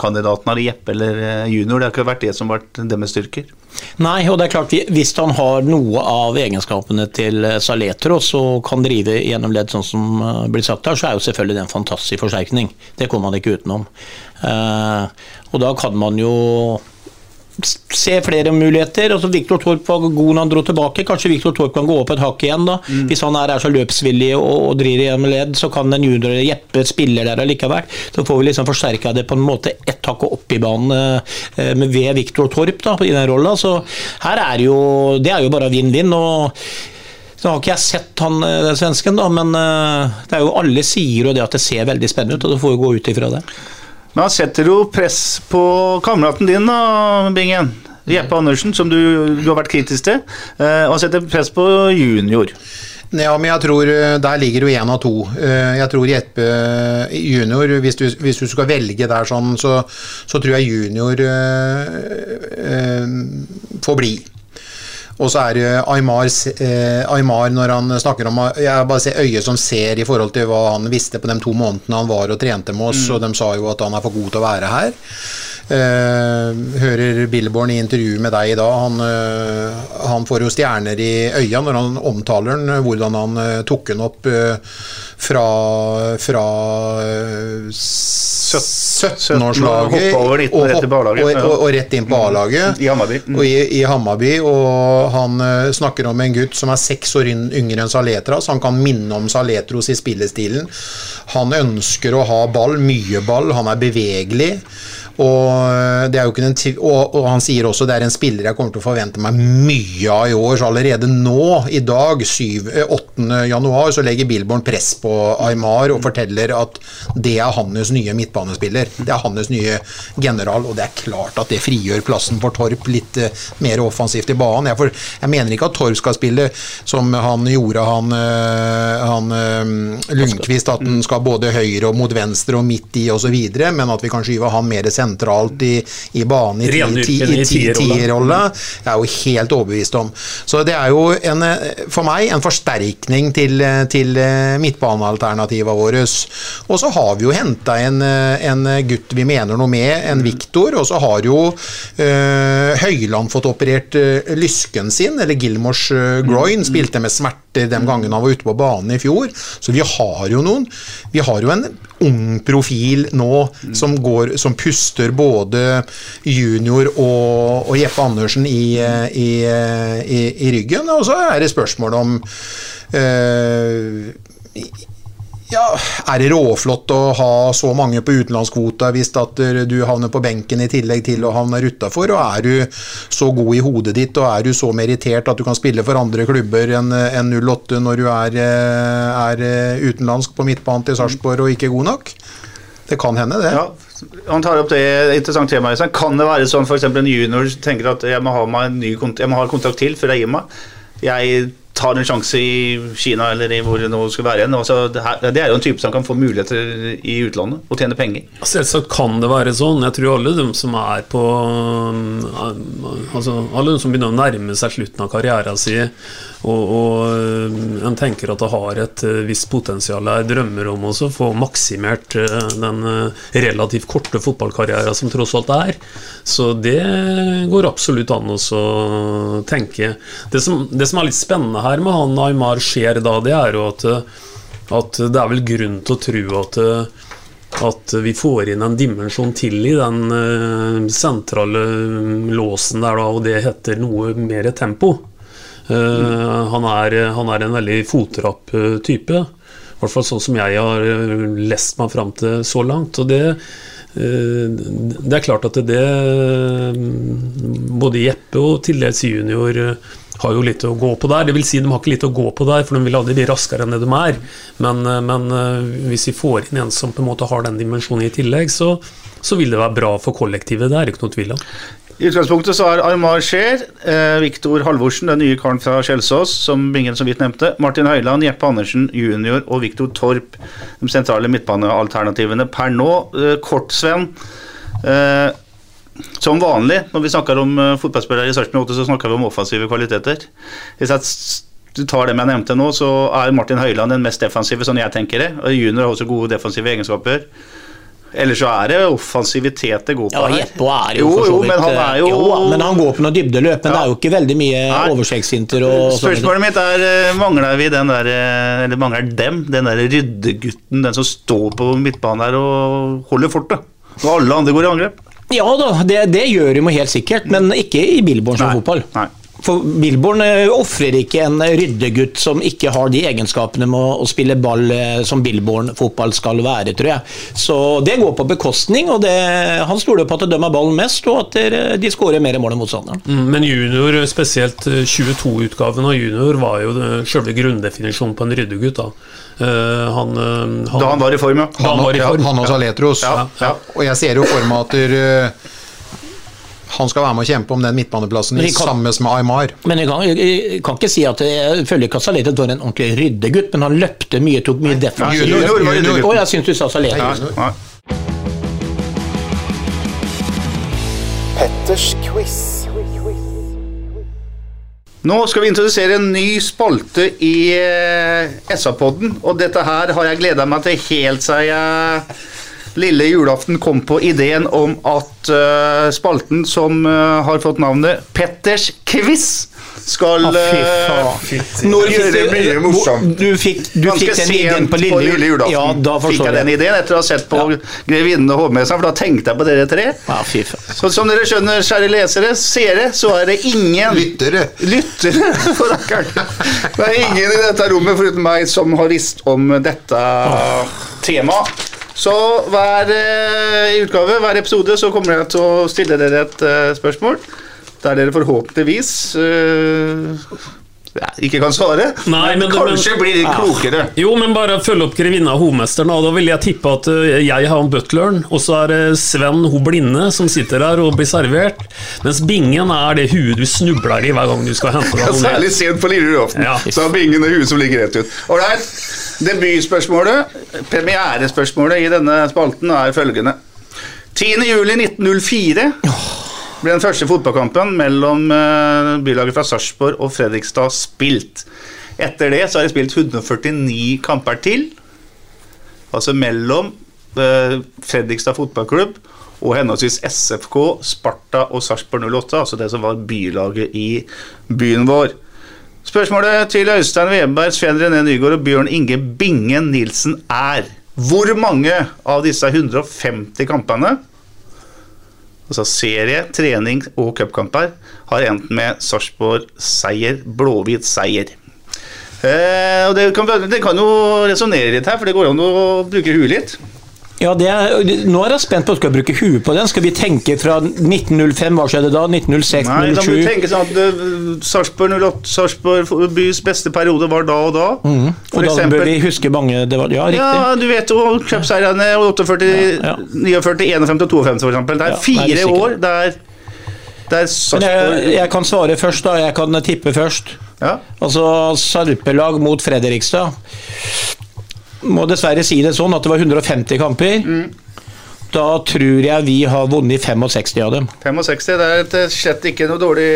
kandidaten, eller Jeppe eller eh, junior. Det har ikke vært det som har vært deres styrker. Nei, og det er klart, vi- hvis han har noe av egenskapene til Saletro, så kan drive gjennom ledd sånn som blir sagt her, så er jo selvfølgelig det en fantastisk forsterkning. Det kommer man ikke utenom. Og da kan man jo se flere muligheter. Altså Viktor Torp var god når han dro tilbake. Kanskje Viktor Torp kan gå opp et hakk igjen. da. Hvis han er, er så løpsvillig og, og driver med ledd, så kan en junior Jeppe spille der allikevel. Så får vi liksom forsterka det på en måte ett hakk opp i banen eh, ved Viktor Torp da, i den rolla. Så her er jo Det er jo bare vinn-vinn. og så har ikke jeg sett han eh, den svensken, da, men eh, det er jo alle sier jo det at det ser veldig spennende ut, og du får jo gå ut ifra det. Men han setter jo press på kameraten din, da, Bingen. Jeppe Andersen, som du, du har vært kritisk til. Eh, og han setter press på junior. Ja, men jeg tror eh, der ligger jo én av to. Eh, Jeg tror Jeppe junior, hvis du, hvis du skal velge der sånn, så, så tror jeg junior øh, øh, får bli. Og så er det Aymar, eh, Aymar når han snakker om Jeg bare ser øyet som ser i forhold til hva han visste på de to månedene han var og trente med oss, og de sa jo at han er for god til å være her. Eh, hører Billborn i intervju med deg i dag, han, eh, han får jo stjerner i øya når han omtaler den, hvordan han eh, tok den opp fra, fra eh, 17-årslaget Hoppet over 19 og, og, og, og rett inn på A-laget. I. Mm. Og i, i Hammarby, og han snakker om en gutt som er seks år yngre enn Saletras. Han kan minne om Saletros i spillestilen. Han ønsker å ha ball, mye ball, han er bevegelig. Og, eh, det er jo ikke en, og, og han sier også det er en spiller jeg kommer til å forvente meg mye av i år. Så allerede nå, i dag, 7, eh, 8. januar, så legger Billborn press på Aymar og forteller at det er hans nye midtbanespiller. Det er hans nye general, og det er klart at det frigjør plassen for Torp litt eh, mer offensivt i banen. Jeg, for, jeg mener ikke at Torp skal spille som han gjorde, han, eh, han eh, Lundqvist, at han skal både høyre og mot venstre og midt i osv., men at vi kan skyve han mer sentralt sentralt i, i banen i ti- i i tierrolle. tierrolle. Jeg er jo helt overbevist om. Så det er jo en, eh, for meg en forsterkning til, eh, til midtbanealternativene midtbanealternativa våre. Og så har vi jo henta en, eh, en gutt vi mener noe med, en Viktor. Og så har jo øh, Høyland fått operert øh, lysken sin, eller Gilmors øh, groin. Spilte med smerter den gangen han var ute på banen i fjor. Så vi har jo noen Vi har jo en ung profil nå som går Som puster både junior og, og Jeppe Andersen i, eh, i, eh, i, i ryggen. Og så er det spørsmål om eh, ja, Er det råflott å ha så mange på utenlandskvota hvis at du havner på benken i tillegg til å havne utafor? Og er du så god i hodet ditt og er du så merittert at du kan spille for andre klubber enn en 08 når du er, er utenlandsk på midtbanen til Sarpsborg og ikke god nok? Det kan hende, det. Ja, han tar opp det et interessant tema. Kan det være sånn f.eks. en junior tenker at jeg må ha meg en ny jeg må ha en til før jeg gir meg? Jeg tar en sjanse i Kina eller i hvor det nå skal være. Altså, det, her, det er jo en type som kan få muligheter i utlandet og tjene penger. Selvsagt kan det være sånn. Jeg tror alle de som er på altså Alle de som begynner å nærme seg slutten av karrieren sin, og, og en tenker at det har et eh, visst potensial, her, drømmer om å få maksimert eh, den eh, relativt korte fotballkarrieren som tross alt er. Så det går absolutt an å tenke. Det som, det som er litt spennende her med han Aymar skjer da, det er jo at, at det er vel grunn til å tro at at vi får inn en dimensjon til i den eh, sentrale låsen der, da, og det heter noe mer tempo. Mm. han, er, han er en veldig fotrapp eh, type. I hvert fall sånn som jeg har lest meg fram til så langt. Og det, det er klart at det Både Jeppe og til dels junior har jo litt å gå på der. Vil si, de har ikke litt å gå på der, for de vil aldri bli raskere enn det de er. Men, eh, men eh, hvis vi får inn en som på en måte har den dimensjonen i tillegg, så, så vil det være bra for kollektivet. Det er ikke noe tvil om. I utgangspunktet så er Armar Scheer, eh, Viktor Halvorsen, den nye karen fra Kjelsås, som Bingen så vidt nevnte, Martin Høiland, Jeppe Andersen junior og Viktor Torp de sentrale midtbanealternativene per nå. Eh, kort, Sven. Eh, som vanlig når vi snakker om eh, fotballspillere i Sarpsborg 8, så snakker vi om offensive kvaliteter. Hvis jeg du tar dem jeg nevnte nå, så er Martin Høiland den mest defensive, sånn jeg tenker det. Og Junior har også gode defensive egenskaper. Ellers så er det offensivitet det går på Ja, her. Jeppe er jo, jo, jo, men han er jo, jo, men han går på noen dybdeløp, men Ja. det er jo ikke veldig mye Nei. og. Spørsmålet mitt er eh, mangler vi den der eh, Eller mangler dem, den der ryddegutten, den som står på midtbanen der og holder fortet? Når alle andre går i angrep? Ja da, det, det gjør de jo helt sikkert, men ikke i Billborn som fotball. Nei. For Billborn eh, ofrer ikke en ryddegutt som ikke har de egenskapene med å, spille ball eh, som Billborn-fotball skal være, tror jeg. Så det går på bekostning, og det, han stoler på at de dømmer ballen mest, og at de skårer mer mål enn motstanderen. Mm, Men junior, spesielt eh, 22-utgaven av junior, var jo det- selve grunndefinisjonen på en ryddegutt. da. Eh, han, eh, Da han var i form, ja. Han, han var i Ja, han og Saletros. Ja, ja. Og jeg ser jo for meg at der, han skal være med å kjempe om den midtbaneplassen i sammen med Aymar. Men jeg kan, jeg kan ikke si at jeg føler ikke at Saletros var en ordentlig ryddegutt, men han løpte mye, tok mye defensivt. Ryddegutten. Jeg syns du sa nei. Petters quiz. Nå skal vi introdusere en ny spalte i eh, SA-podden, og dette her har jeg gleda meg til helt siden jeg lille julaften kom på ideen om at uh, spalten som uh, har fått navnet Petters quiz, skal ah, fy faen. Når fikk det du- mye morsomt. Du fikk, du fikk den ideen sent på lille, julaften Ja, da fikk jeg den ideen etter å ha sett på Grevinnen og hovmesteren, for da tenkte jeg på dere tre. Ah, fy faen. Så som dere skjønner, kjære lesere, seere, så er det ingen Lyttere. Lyttere, for rakkeren. Det er ingen i dette rommet foruten meg som har visst om dette temaet. Så hver eh, utgave, hver episode, så kommer jeg til å stille dere et eh, spørsmål. Der dere forhåpentligvis ikke kan svare. Nei, men- kanskje men- blir de klokere. Jo, men bare følge opp grevinna hovmesteren. Og da vil jeg tippe at eh, jeg har han butleren, og så er det Sven ho blinde som sitter der og blir servert. Mens bingen er det huet du snubler i hver gang du skal hente deg Ja, noe Særlig sent på lille julaften. Ja. Så har bingen det huet som ligger rett ut. Ålreit. Debutspørsmålet, premierespørsmålet i denne spalten, er følgende. 10. juli 1904 ble den første fotballkampen mellom eh, bylaget fra Sarpsborg og Fredrikstad spilt. Etter det så har de spilt 149 kamper til, altså mellom eh, Fredrikstad fotballklubb og henholdsvis SFK, Sparta og Sarpsborg 08, altså det som var bylaget i byen vår. Spørsmålet til Øystein Weberg, Sven René Nygaard og Bjørn Inge Bingen Nilsen er hvor mange av disse 150 kampene, altså serie, trening og cupkamper, har endt med Sarpsborg seier, blåhvit seier? Eh, og det kan, det kan jo resonnere litt her, for det går an å bruke huet litt. Ja, det er, nå er jeg spent på om du skal bruke huet på den. Skal vi tenke fra 1905, hva skjedde da? 1906, Nei, da må 07? du tenke sånn at uh, Sarpsborg 08, Sarpsborg bys beste periode var da og da. For Og da eksempel- bør vi huske mange det var, Ja, riktig. Ja, du vet jo cupseierne 48, 49, 51 og 52 for eksempel. Det er Ja, det er fire sikkert. år der, jeg, jeg kan svare først, da. Jeg kan tippe først. Ja. Altså Sarpelag mot Fredrikstad. Må dessverre si det sånn at det var 150 kamper. Mm. Da tror jeg vi har vunnet 65 av dem. 65, det er slett ikke noe dårlig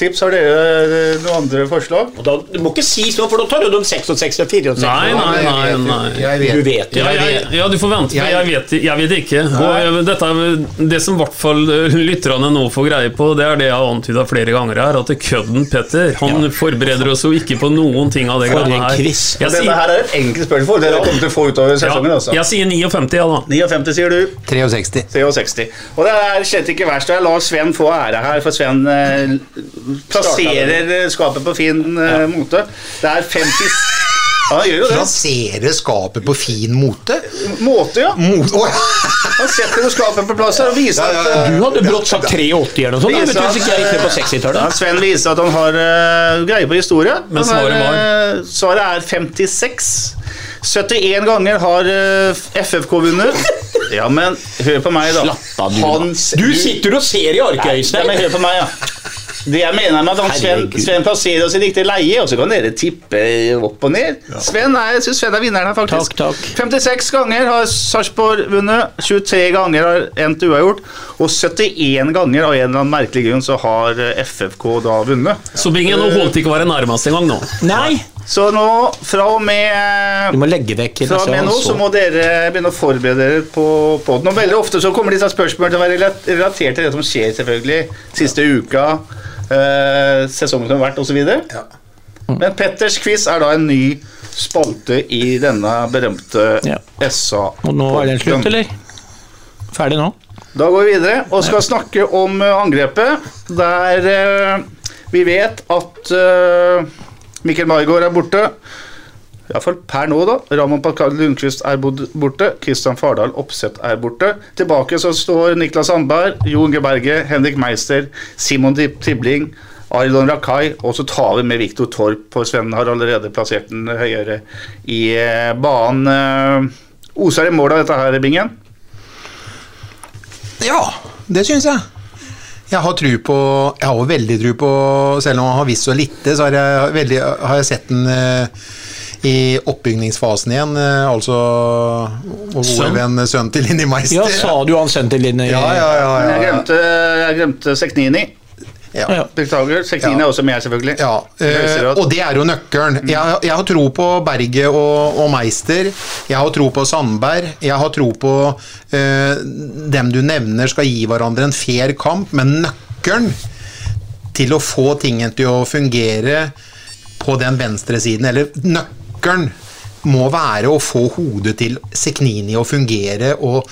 tips. Har dere eh, noen andre forslag? du må ikke si sånn, for da tar du dem 66 og 64. Nei, nei, nei. nei. Jeg vet. Du vet det. Ja, jeg, ja, du får vente, for jeg vet, jeg vet ikke. Og eh, dette, er- det som i hvert fall eh, lytterne nå får greie på, det er det jeg har antyda flere ganger her, at det kødden Petter han forbereder oss jo ikke på noen ting av det For greiene en her. Jeg Dette her er et enkelt spørsmål. Dere kommer til å få utover sesongen. ja, altså. jeg sier 59, ja da. 59 sier du. 63. 63. Og det er slett ikke verst. og Jeg lar Sven få ære her, for Sven eh, plasserer skapet på fin eh, måte. Det er 50 Ja, han gjør jo det. Plassere skapet på fin mote? Måte, ja. Mot, oh, ja. Han setter jo skapet på plass her og viser Ja, ja, at eh, Du hadde brått sagt 83 eller noe sånt. Hvis ikke jeg gikk ned på 60-tallet. Sven viser at han har uh, greie på historie. Men er, svaret var? Uh, svaret er 56. 71 ganger har uh, FFK vunnet. Ja, men hør på meg, da. Slapp av, du, Hans, Du sitter og ser i arket, Ja, Øystein. men hør på meg, ja. Det jeg mener med at han Sven, Sven plasserer oss i riktig leie, og så kan dere tippe opp og ned. Sven er, jeg syns Sven er vinneren her, faktisk. Takk, takk. 56 ganger har Sarpsborg vunnet, 23 ganger har endt uavgjort, og 71 ganger av en eller annen merkelig grunn så har eh, FFK da vunnet. Så Bingen, nå holdt ikke å være nærmest engang nå. Nei, Så nå, fra og med du må legge vekk fra og med nå så må dere begynne å forberede dere på, poden. Og veldig ofte så kommer disse spørsmålene til å være relatert til det som skjer, selvfølgelig. Siste uka, eh, sesongen som har vært, osv. Men Petters quiz er da en ny spalte i denne berømte Ja. SA. Og nå er den slutt, eller? Ferdig nå? Da går vi videre og skal snakke om eh, angrepet, der eh, vi vet at eh, Mikkel Margaard er borte. Iallfall per nå, da. Ramon Pakal Lundqvist er borte. Kristian Fardal Opseth er borte. Tilbake så står Niklas Sandberg, Jo Inge Berge, Henrik Meister, Simon Tibling, Arilon Rakai, og så tar vi med Viktor Torp, for Sven har allerede plassert den høyere i eh, banen. Eh, Oser i mål av dette her, Bingen? Ja, det syns jeg. Jeg har tru på Jeg har veldig tru på Selv om han har visst så lite, så har jeg, veldig, har jeg sett den eh, i oppbygningsfasen igjen. eh, altså vår Sønn? gode venn sønnen til Linni Meister. Ja, sa du han sendte Linni? ja, ja, ja, jeg ja, ja. glemte, jeg glemte Seknini. ja. Ja. Beklager. Seknini Ja. er også med, selvfølgelig. Ja, eh, og det er jo nøkkelen. Jeg, jeg har tro på Berget og, og Meister. Jeg har tro på Sandberg. Jeg har tro på eh, dem du nevner skal gi hverandre en fair kamp, men nøkkelen til å få tingen til å fungere på den venstre siden, eller nøkkelen må være å få hodet til Seknini å fungere og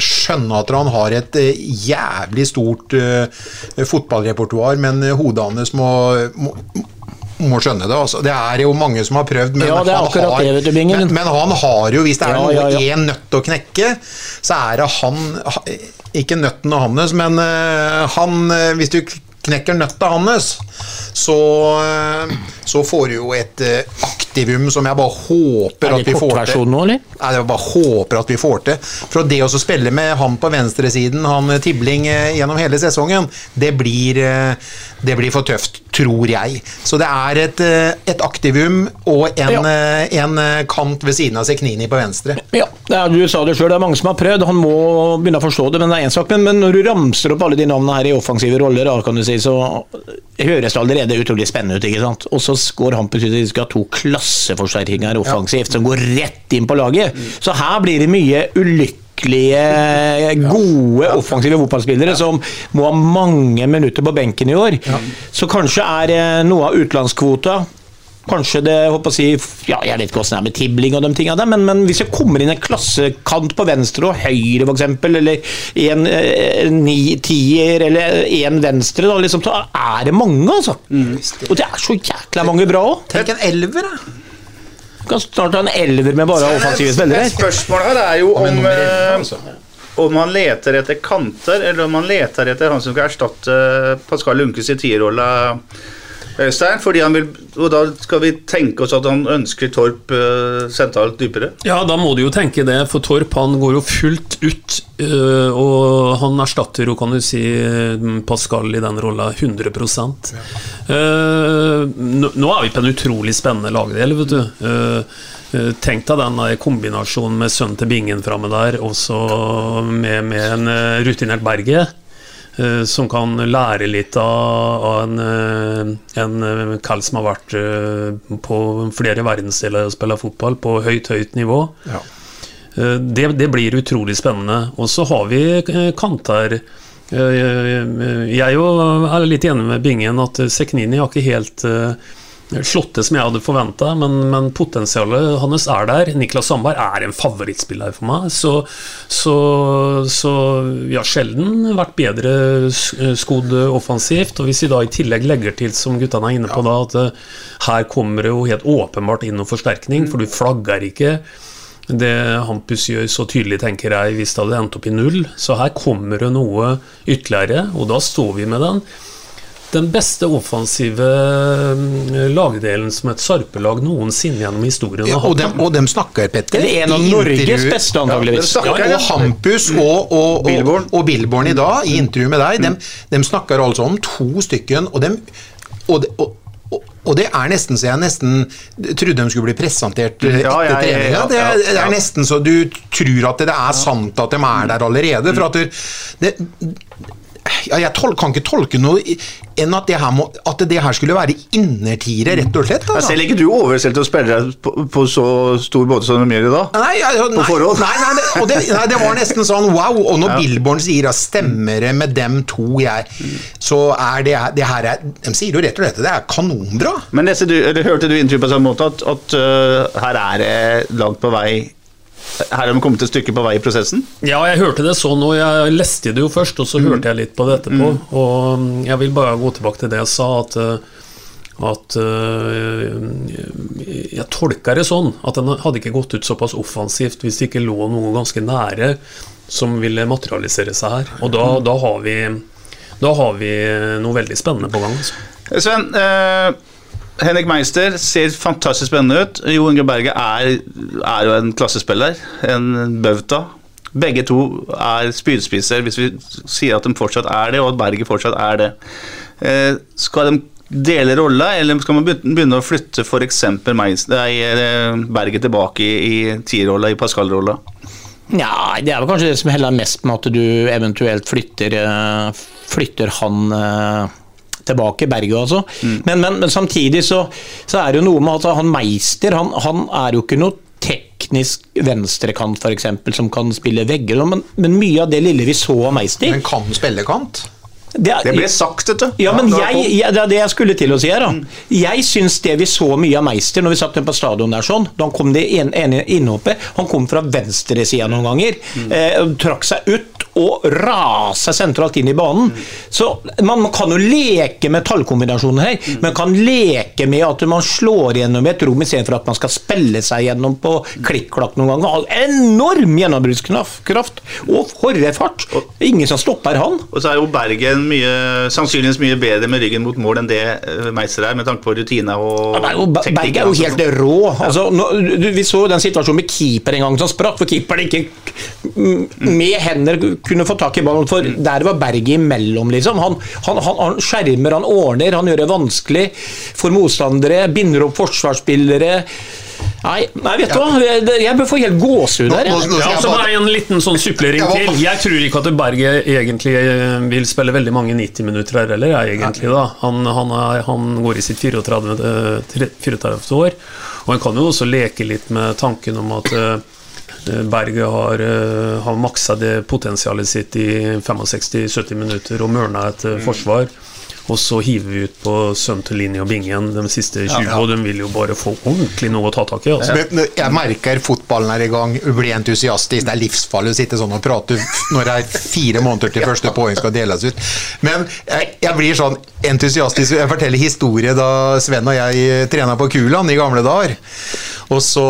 skjønne at han har et eh, jævlig stort eh, fotballrepertoar, men eh, hodet hans må, må må skjønne det. Altså. Det er jo mange som har prøvd, men, Ja, han, har, det, men, men han har jo, hvis det er Ja, noe ja, ja. nøtt å knekke, så er det han Ikke nøtten og hans, men han Hvis du knekker nøtta hans, så, eh, så får du jo et eh, aktivum som jeg bare håper Er at vi får til. nå, eller? Nei, jeg bare håper at vi får til. For det å spille med han på venstresiden, han eh, Tibling, gjennom hele sesongen, det blir, det blir for tøft, tror jeg. Så det er et, et aktivum og en, ja. en kant ved siden av Seknini på venstre. Ja, det er, du sa det sjøl, det er mange som har prøvd. Han må begynne å forstå det, men det er en sak. Men, men når du ramser opp alle de navnene her i offensive roller, da, kan du si, så høres det allerede utrolig spennende ut. ikke sant? Og så går han på de skal ha to klasseforsterkninger offensivt som går rett inn på laget. Så her blir det mye ulykkelige, gode offensive fotballspillere som må ha mange minutter på benken i år. Så kanskje er eh, noe av utenlandskvota Kanskje det håper å si, ja, Jeg vet ikke hvordan det er med tibling og de tingene der, men, men hvis jeg kommer inn en klassekant på venstre og høyre, f.eks., eller en eh, ni, tier eller en venstre, da, liksom, så er det mange, altså. Og det er så jækla mange bra òg. Tenk en elver, da. Kan snart ha en elver med bare offensive spillere. Spørsmålet her er jo Men om, eh, altså. om man leter etter kanter, eller om man leter etter han som skal erstatte Pascal Lunkes i tierrolla. Øystein, fordi han vil, og da skal vi tenke oss at han ønsker Torp uh, sentralt dypere. Ja, da må du jo tenke det, for Torp han går jo fullt ut, Uh, og han erstatter jo, kan du si, Pascal i den rolla 100 Eh, nå, nå er vi på en utrolig spennende lagdel, vet du. Eh, eh, Tenk deg den kombinasjonen med sønnen til Bingen framme der, og så med, med en rutinert Berget. Eh, Som kan lære litt av, av en, eh, en eh, kall som har vært på flere verdensdeler og spiller fotball på høyt, høyt nivå. Ja. Det, det blir utrolig spennende. Og så har vi kanter Jeg er jo litt enig med Bingen at Seknini har ikke helt eh, slått det som jeg hadde forventa, men, men potensialet hans er der. Niklas Sandberg er en favorittspiller for meg, så, så, så vi har sjelden vært bedre s- skodd offensivt. Og hvis vi da i tillegg legger til, som guttene er inne på, da, at eh, her kommer det jo helt åpenbart inn noen forsterkning, for du flagger ikke det Hampus gjør så tydelig, tenker jeg, hvis det hadde endt opp i null. Så her kommer det noe ytterligere, og da står vi med den. Den beste offensive mm, lagdelen som et Sarpelag noensinne gjennom historien Ja, har og, hatt. dem, og dem snakker, Petter. Det er en av Norges beste, antageligvis. Ja, og Hampus og, og, og, Billborn. og Billborn i dag, i intervju med deg, dem, dem snakker altså om to stykken, og dem og, og, og, det er nesten så jeg nesten trodde de skulle bli presentert eh, etter ja, ja, treninga. ja, Det, det er nesten så du tror at det er sant at de er der allerede. For at det, det, ja, jeg tol, kan ikke tolke noe enn at det her, må, at det her skulle være innertiere, rett og slett. Da, selv ikke du overstilte å spille på, på så stor måte som de gjør i dag. Nei, ja, nei, nei, nei, det, og det, nei, det var nesten sånn wow. Og når Billborn sier at stemmer det med dem to jeg, så er det, det her er, De sier jo rett og slett det er kanonbra. Men leste du, eller hørte du intervjuet på samme måte at, at uh, her er det langt på vei Her har de kommet et stykke på vei i prosessen? Ja, jeg hørte det sånn, og jeg leste det jo først, og så hørte jeg litt på det etterpå. Og mm, jeg vil bare gå tilbake til det jeg sa, at eh, at eh, Jeg tolker det sånn at den hadde ikke gått ut såpass offensivt hvis det ikke lå noe ganske nære som ville materialisere seg her. Og da, da, har, vi, da har vi noe veldig spennende på gang. Altså. Sven, øh, Henrik Meister ser fantastisk spennende ut. Jo Inge Berge er, er jo en klassespiller, en bauta. Begge to er spydspisser, hvis vi sier at de fortsatt er det, og at Berge fortsatt er det. Eh, skal de dele rolle, eller skal man begynne å flytte f.eks. Berge tilbake i, i tierrolla, i Pascal-rolla? Nja, det er vel kanskje det som heller mest med at du eventuelt flytter, eh, flytter han eh, tilbake, Berget altså. Men, men, men samtidig så, så er det jo noe med at han Meister, han, han er jo ikke noe teknisk venstrekant f.eks. som kan spille vegger, men, men mye av det lille vi så av Meister Men kan spille kant. det, er- Det ble sagt, dette. ja, men Ja, jeg, jeg, det er det jeg skulle til å si her. da. Jeg syns det vi så mye av Meister når vi satt på stadion der sånn, da han kom det ene, innhoppet Han kom fra venstresida noen ganger. Eh, trakk seg ut og raser sentralt inn i banen. Så man, man kan jo leke med tallkombinasjoner her. Man kan leke med at man slår gjennom et rom istedenfor at man skal spille seg gjennom på klikk-klakk noen ganger. Enorm gjennombruddskraft og horrefart. Ingen som stopper han. Og så er jo Bergen mye, sannsynligvis mye bedre med ryggen mot mål enn det eh, Meister er, med tanke på rutine og Ja, Bergen er jo- er jo helt rå. Altså, nå, du, vi så den situasjonen med keeper en gang som sprakk, for keeperen ikke mm, med hender kunne få tak i ballen. For der var berget imellom, liksom. Han, han, han, han skjermer, han ordner, han gjør det vanskelig for motstandere. Binder opp forsvarsspillere. Nei, nei vet du hva, jeg, jeg bør få helt gåsehud her. Ja, så bare en liten sånn supplering til. Jeg tror ikke at Berget egentlig eh, vil spille veldig mange 90 minutter her heller, jeg, egentlig. da. Han, han, er, han går i sitt 34. eh, tre- 34. år, og han kan jo også leke litt med tanken om at eh, Berget har, eh, har maksa det potensialet sitt i 65-70 minutter og mørna et eh, forsvar. Og så hiver vi ut på Søm til linje og Bingen de siste 20, Ja, ja. og de vil jo bare få ordentlig noe å ta tak i. altså. Men Jeg merker fotballen er i gang, blir entusiastisk. Det er livsfarlig å sitte sånn og prate når det er fire måneder til første poeng skal deles ut. Men jeg, jeg blir sånn entusiastisk. Jeg forteller historie da Sven og jeg trena på Kuland i gamle dager. Og så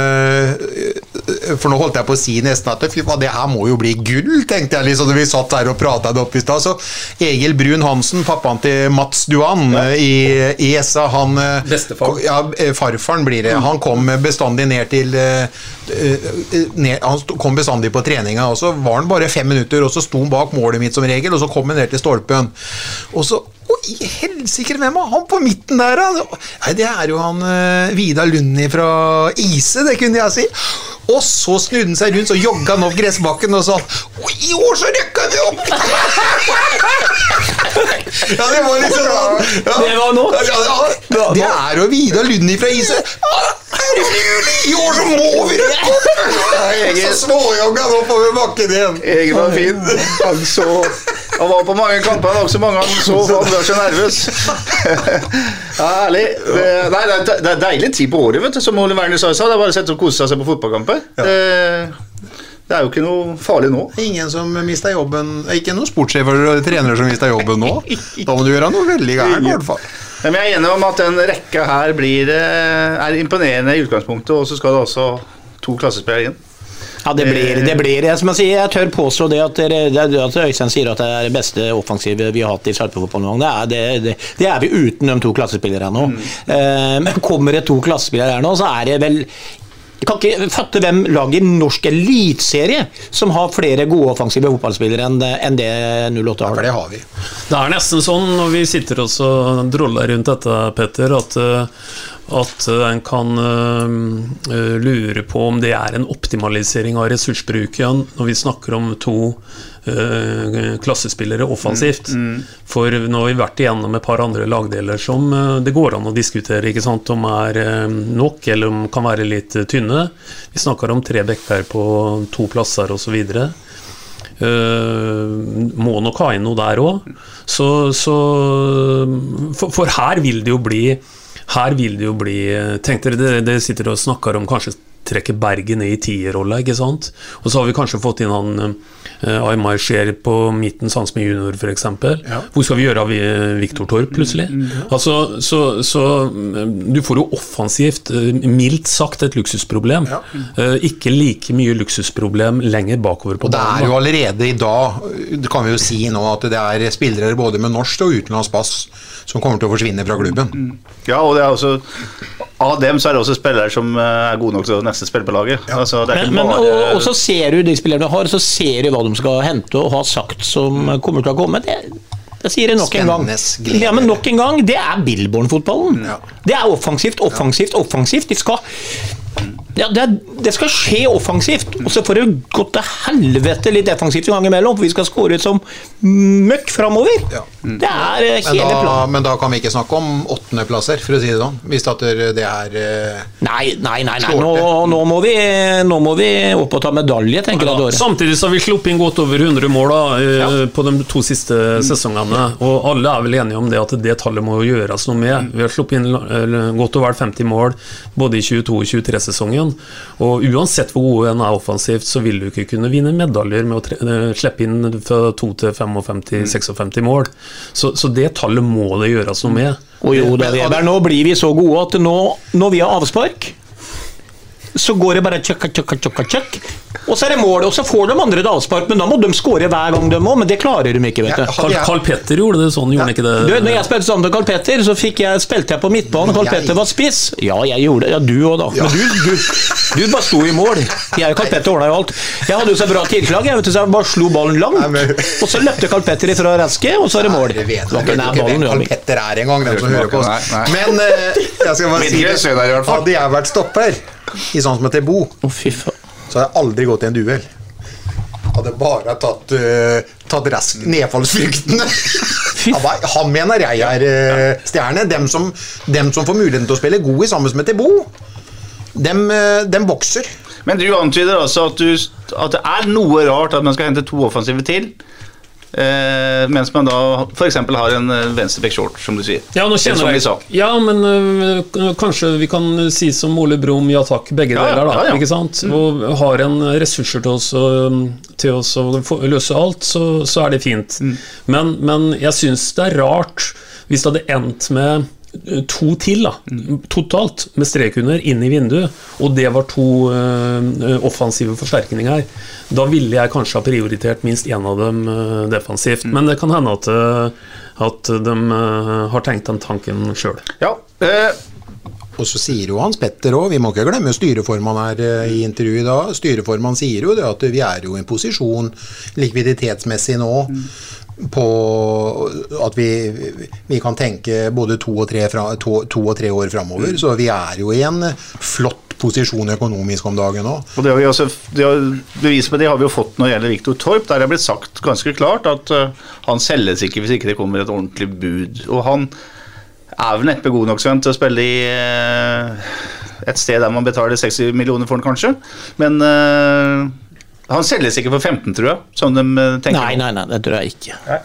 øh, For nå holdt jeg på å si nesten at fy faen, det her må jo bli gull, tenkte jeg liksom da vi satt der og prata det opp i stad. Så Egil Brun Hansen, pappaen til Mats Duan ja. i, i SA, han øh, Bestefar. ja, eh, farfaren blir det. Han kom bestandig ned til eh, eh, ned, Han kom bestandig på treninga, og så var han bare fem minutter, og så sto han bak målet mitt som regel, og så kom han ned til stolpen. Og så i helsike, hvem var han på midten der, da? Nei, det er jo han eh, Vidar Lundi fra Ise, det kunne jeg si. Og så snudde han seg rundt, så jogga han opp gressbakken og sånn i år så rykka vi opp! ja, det var liksom sånn. Ja. Det var nå. Ja, ja, Det er jo Vidar Lundi fra Ise. I år så må vi rykke opp! Så småjogga han oppover bakken igjen. Egen var fin. Han så Han var på mange kamper, han var så mange han så, han var så nervøs. Ja, herlig. Det, Nei, det er- det er deilig tid på året, vet du, som Ole Werner sa. Det er bare å sette og kose seg på fotballkamper. Det, det er jo ikke noe farlig nå. Ingen som mista jobben Ikke noen sportssjefer eller trenere som mista jobben nå. Da må du gjøre noe veldig gærent, i hvert fall. Men jeg er enig om at den rekka her blir, eh, er imponerende i utgangspunktet, og så skal det også to klassespillere inn. Ja, det blir, det blir jeg, som jeg sier, jeg tør påstå det at, det, at Øystein sier at det er det beste offensivet vi har hatt i Sarpsborg noen gang. Det, er- det, det, er vi uten de to klassespillerne nå. Eh, men kommer det to klassespillere her nå, så er det vel jeg kan ikke fatte hvem lag i norsk eliteserie som har flere gode offensive fotballspillere enn det, det 08 har. Det har vi. Det er nesten sånn når vi sitter og droller rundt dette, Petter, at, eh, at en kan eh, eh, lure på om det er en optimalisering av ressursbruken når vi snakker om to eh, klassespillere offensivt. For nå har vi vært igjennom et par andre lagdeler som eh, det går an å diskutere ikke sant, om er eh, nok, eller om kan være litt eh, tynne. Vi snakker om tre backer på to plasser osv. Uh, må nok ha inn noe der òg. Så, så for, for her vil det jo bli Her vil det jo bli Tenk dere, dere sitter og snakker om kanskje trekke Bergen ned i tierrolla, ikke sant? Og så har vi kanskje fått inn han uh, Aymar Scheer på midten, sans med junior f.eks. Ja. Hvor skal vi gjøre av eh, Viktor Torp plutselig? Altså, så, så mm, du får jo offensivt, eh, mildt sagt, et luksusproblem. Ja. Uh, ikke like mye luksusproblem lenger bakover på banen. det er jo allerede i dag, det kan vi jo si nå, at det er spillere både med norsk og utenlandsk pass som kommer til å forsvinne fra klubben. Ja, og det er også Av dem så er det også spillere som eh, er gode nok til å nesten spille på laget. Altså, det er Men, ikke men, bare og, og så ser du de spillerne du har, så ser du hva de skal hente og ha sagt som kommer til å komme. Det, det sier jeg nok en gang. Ja, men nok en gang, det er Billborn-fotballen. Ja. Det er offensivt, offensivt, offensivt. De skal ja, det, er, det skal skje offensivt, og så får det gå til helvete litt defensivt en gang imellom, for vi skal skåre ut som møkk framover. Ja. Det er eh, Men hele da, planen. men da kan vi ikke snakke om åttendeplasser, for å si det sånn. Hvis at det er eh, Nei, nei, nei. nei. Nå, nå, må vi, nå må vi opp og ta medalje, tenker jeg. Ja, samtidig så har vi sluppet inn godt over 100 mål da, ja. på de to siste sesongene. Og alle er vel enige om det at det tallet må gjøres noe med. Vi har sluppet inn eh, godt over 50 mål både i 22- og 23-sesongen. Sånn. Og uansett hvor god en er offensivt, så vil du ikke kunne vinne medaljer med å tre eh, slippe inn fra 2 til 55-56 mål. Så, så det tallet må det gjøres noe med. Og jo da, Weber, nå blir vi så gode at nå, når vi har avspark, så går det bare tjøkka, tjøkka, tjøkka, tjøkk. Og så er det mål, og så får de andre et avspark, men da må de skåre hver gang de må, men det klarer de ikke, vet du. Carl, Carl Petter gjorde det sånn, gjorde han ikke det? Du, når jeg spilte sammen med Carl Petter, så fikk jeg, spilte jeg på midtbanen. Carl Petter var spiss. Ja, jeg gjorde det. Ja, du òg, da. Men du, du, du bare sto i mål. Jeg og Carl Petter ordna jo alt. Jeg hadde jo så bra tilslag, jeg, vet du, så jeg bare slo ballen langt. Og så løpte Carl Petter ifra raske, og så er det mål. Nei, vet Det ikke hvem Carl. Petter er engang, den som hører på oss. Men eh, jeg skal bare si det. Hadde jeg vært stopper i sånn som heter Bo, oh, så hadde jeg aldri gått i en duell. Hadde bare tatt, uh, tatt rask nedfallsfryktene. Han mener jeg er uh, stjerne. Dem som, dem som får muligheten til å spille god i sammen med Bo, dem, uh, dem bokser. Men du antyder altså at, du, at det er noe rart at man skal hente to offensive til. Eh, mens man da f.eks. har en eh, venstreback short, som du sier. Ja, nå kjenner jeg. Ja, men øh, kanskje vi kan si som Ole Brumm, ja takk, begge Ja, deler, da. ja, ja. Ikke sant? Og har en ressurser til oss til oss å løse alt, så, så er det fint. Mm. Men, men jeg syns det er rart hvis det hadde endt med to til, da, totalt, med strekunder, inn i vinduet, og det var to øh, offensive forsterkninger. Da ville jeg kanskje ha prioritert minst én av dem øh, defensivt. Mm. Men det kan hende at, øh, at de har tenkt den tanken sjøl. Ja, eh, Og så sier jo Hans Petter òg, vi må ikke glemme styreformann her eh, i intervjuet i dag. Styreformann sier jo det at vi er jo i en posisjon likviditetsmessig nå på at vi, vi kan tenke både to og tre, fra, to, to og tre år framover. Så vi er jo i en flott posisjon økonomisk om dagen nå. og det har vi også, det har, Bevis på det har vi jo fått når det gjelder Viktor Torp. Der er blitt sagt ganske klart at eh, han selges ikke hvis ikke det kommer et ordentlig bud. Og han er vel neppe god nok Sven, til å spille i eh, et sted der man betaler 60 millioner for den, kanskje. Men eh, han selges ikke for 15, tror jeg, som de eh, tenker. Nei, nei, nei, det tror jeg ikke.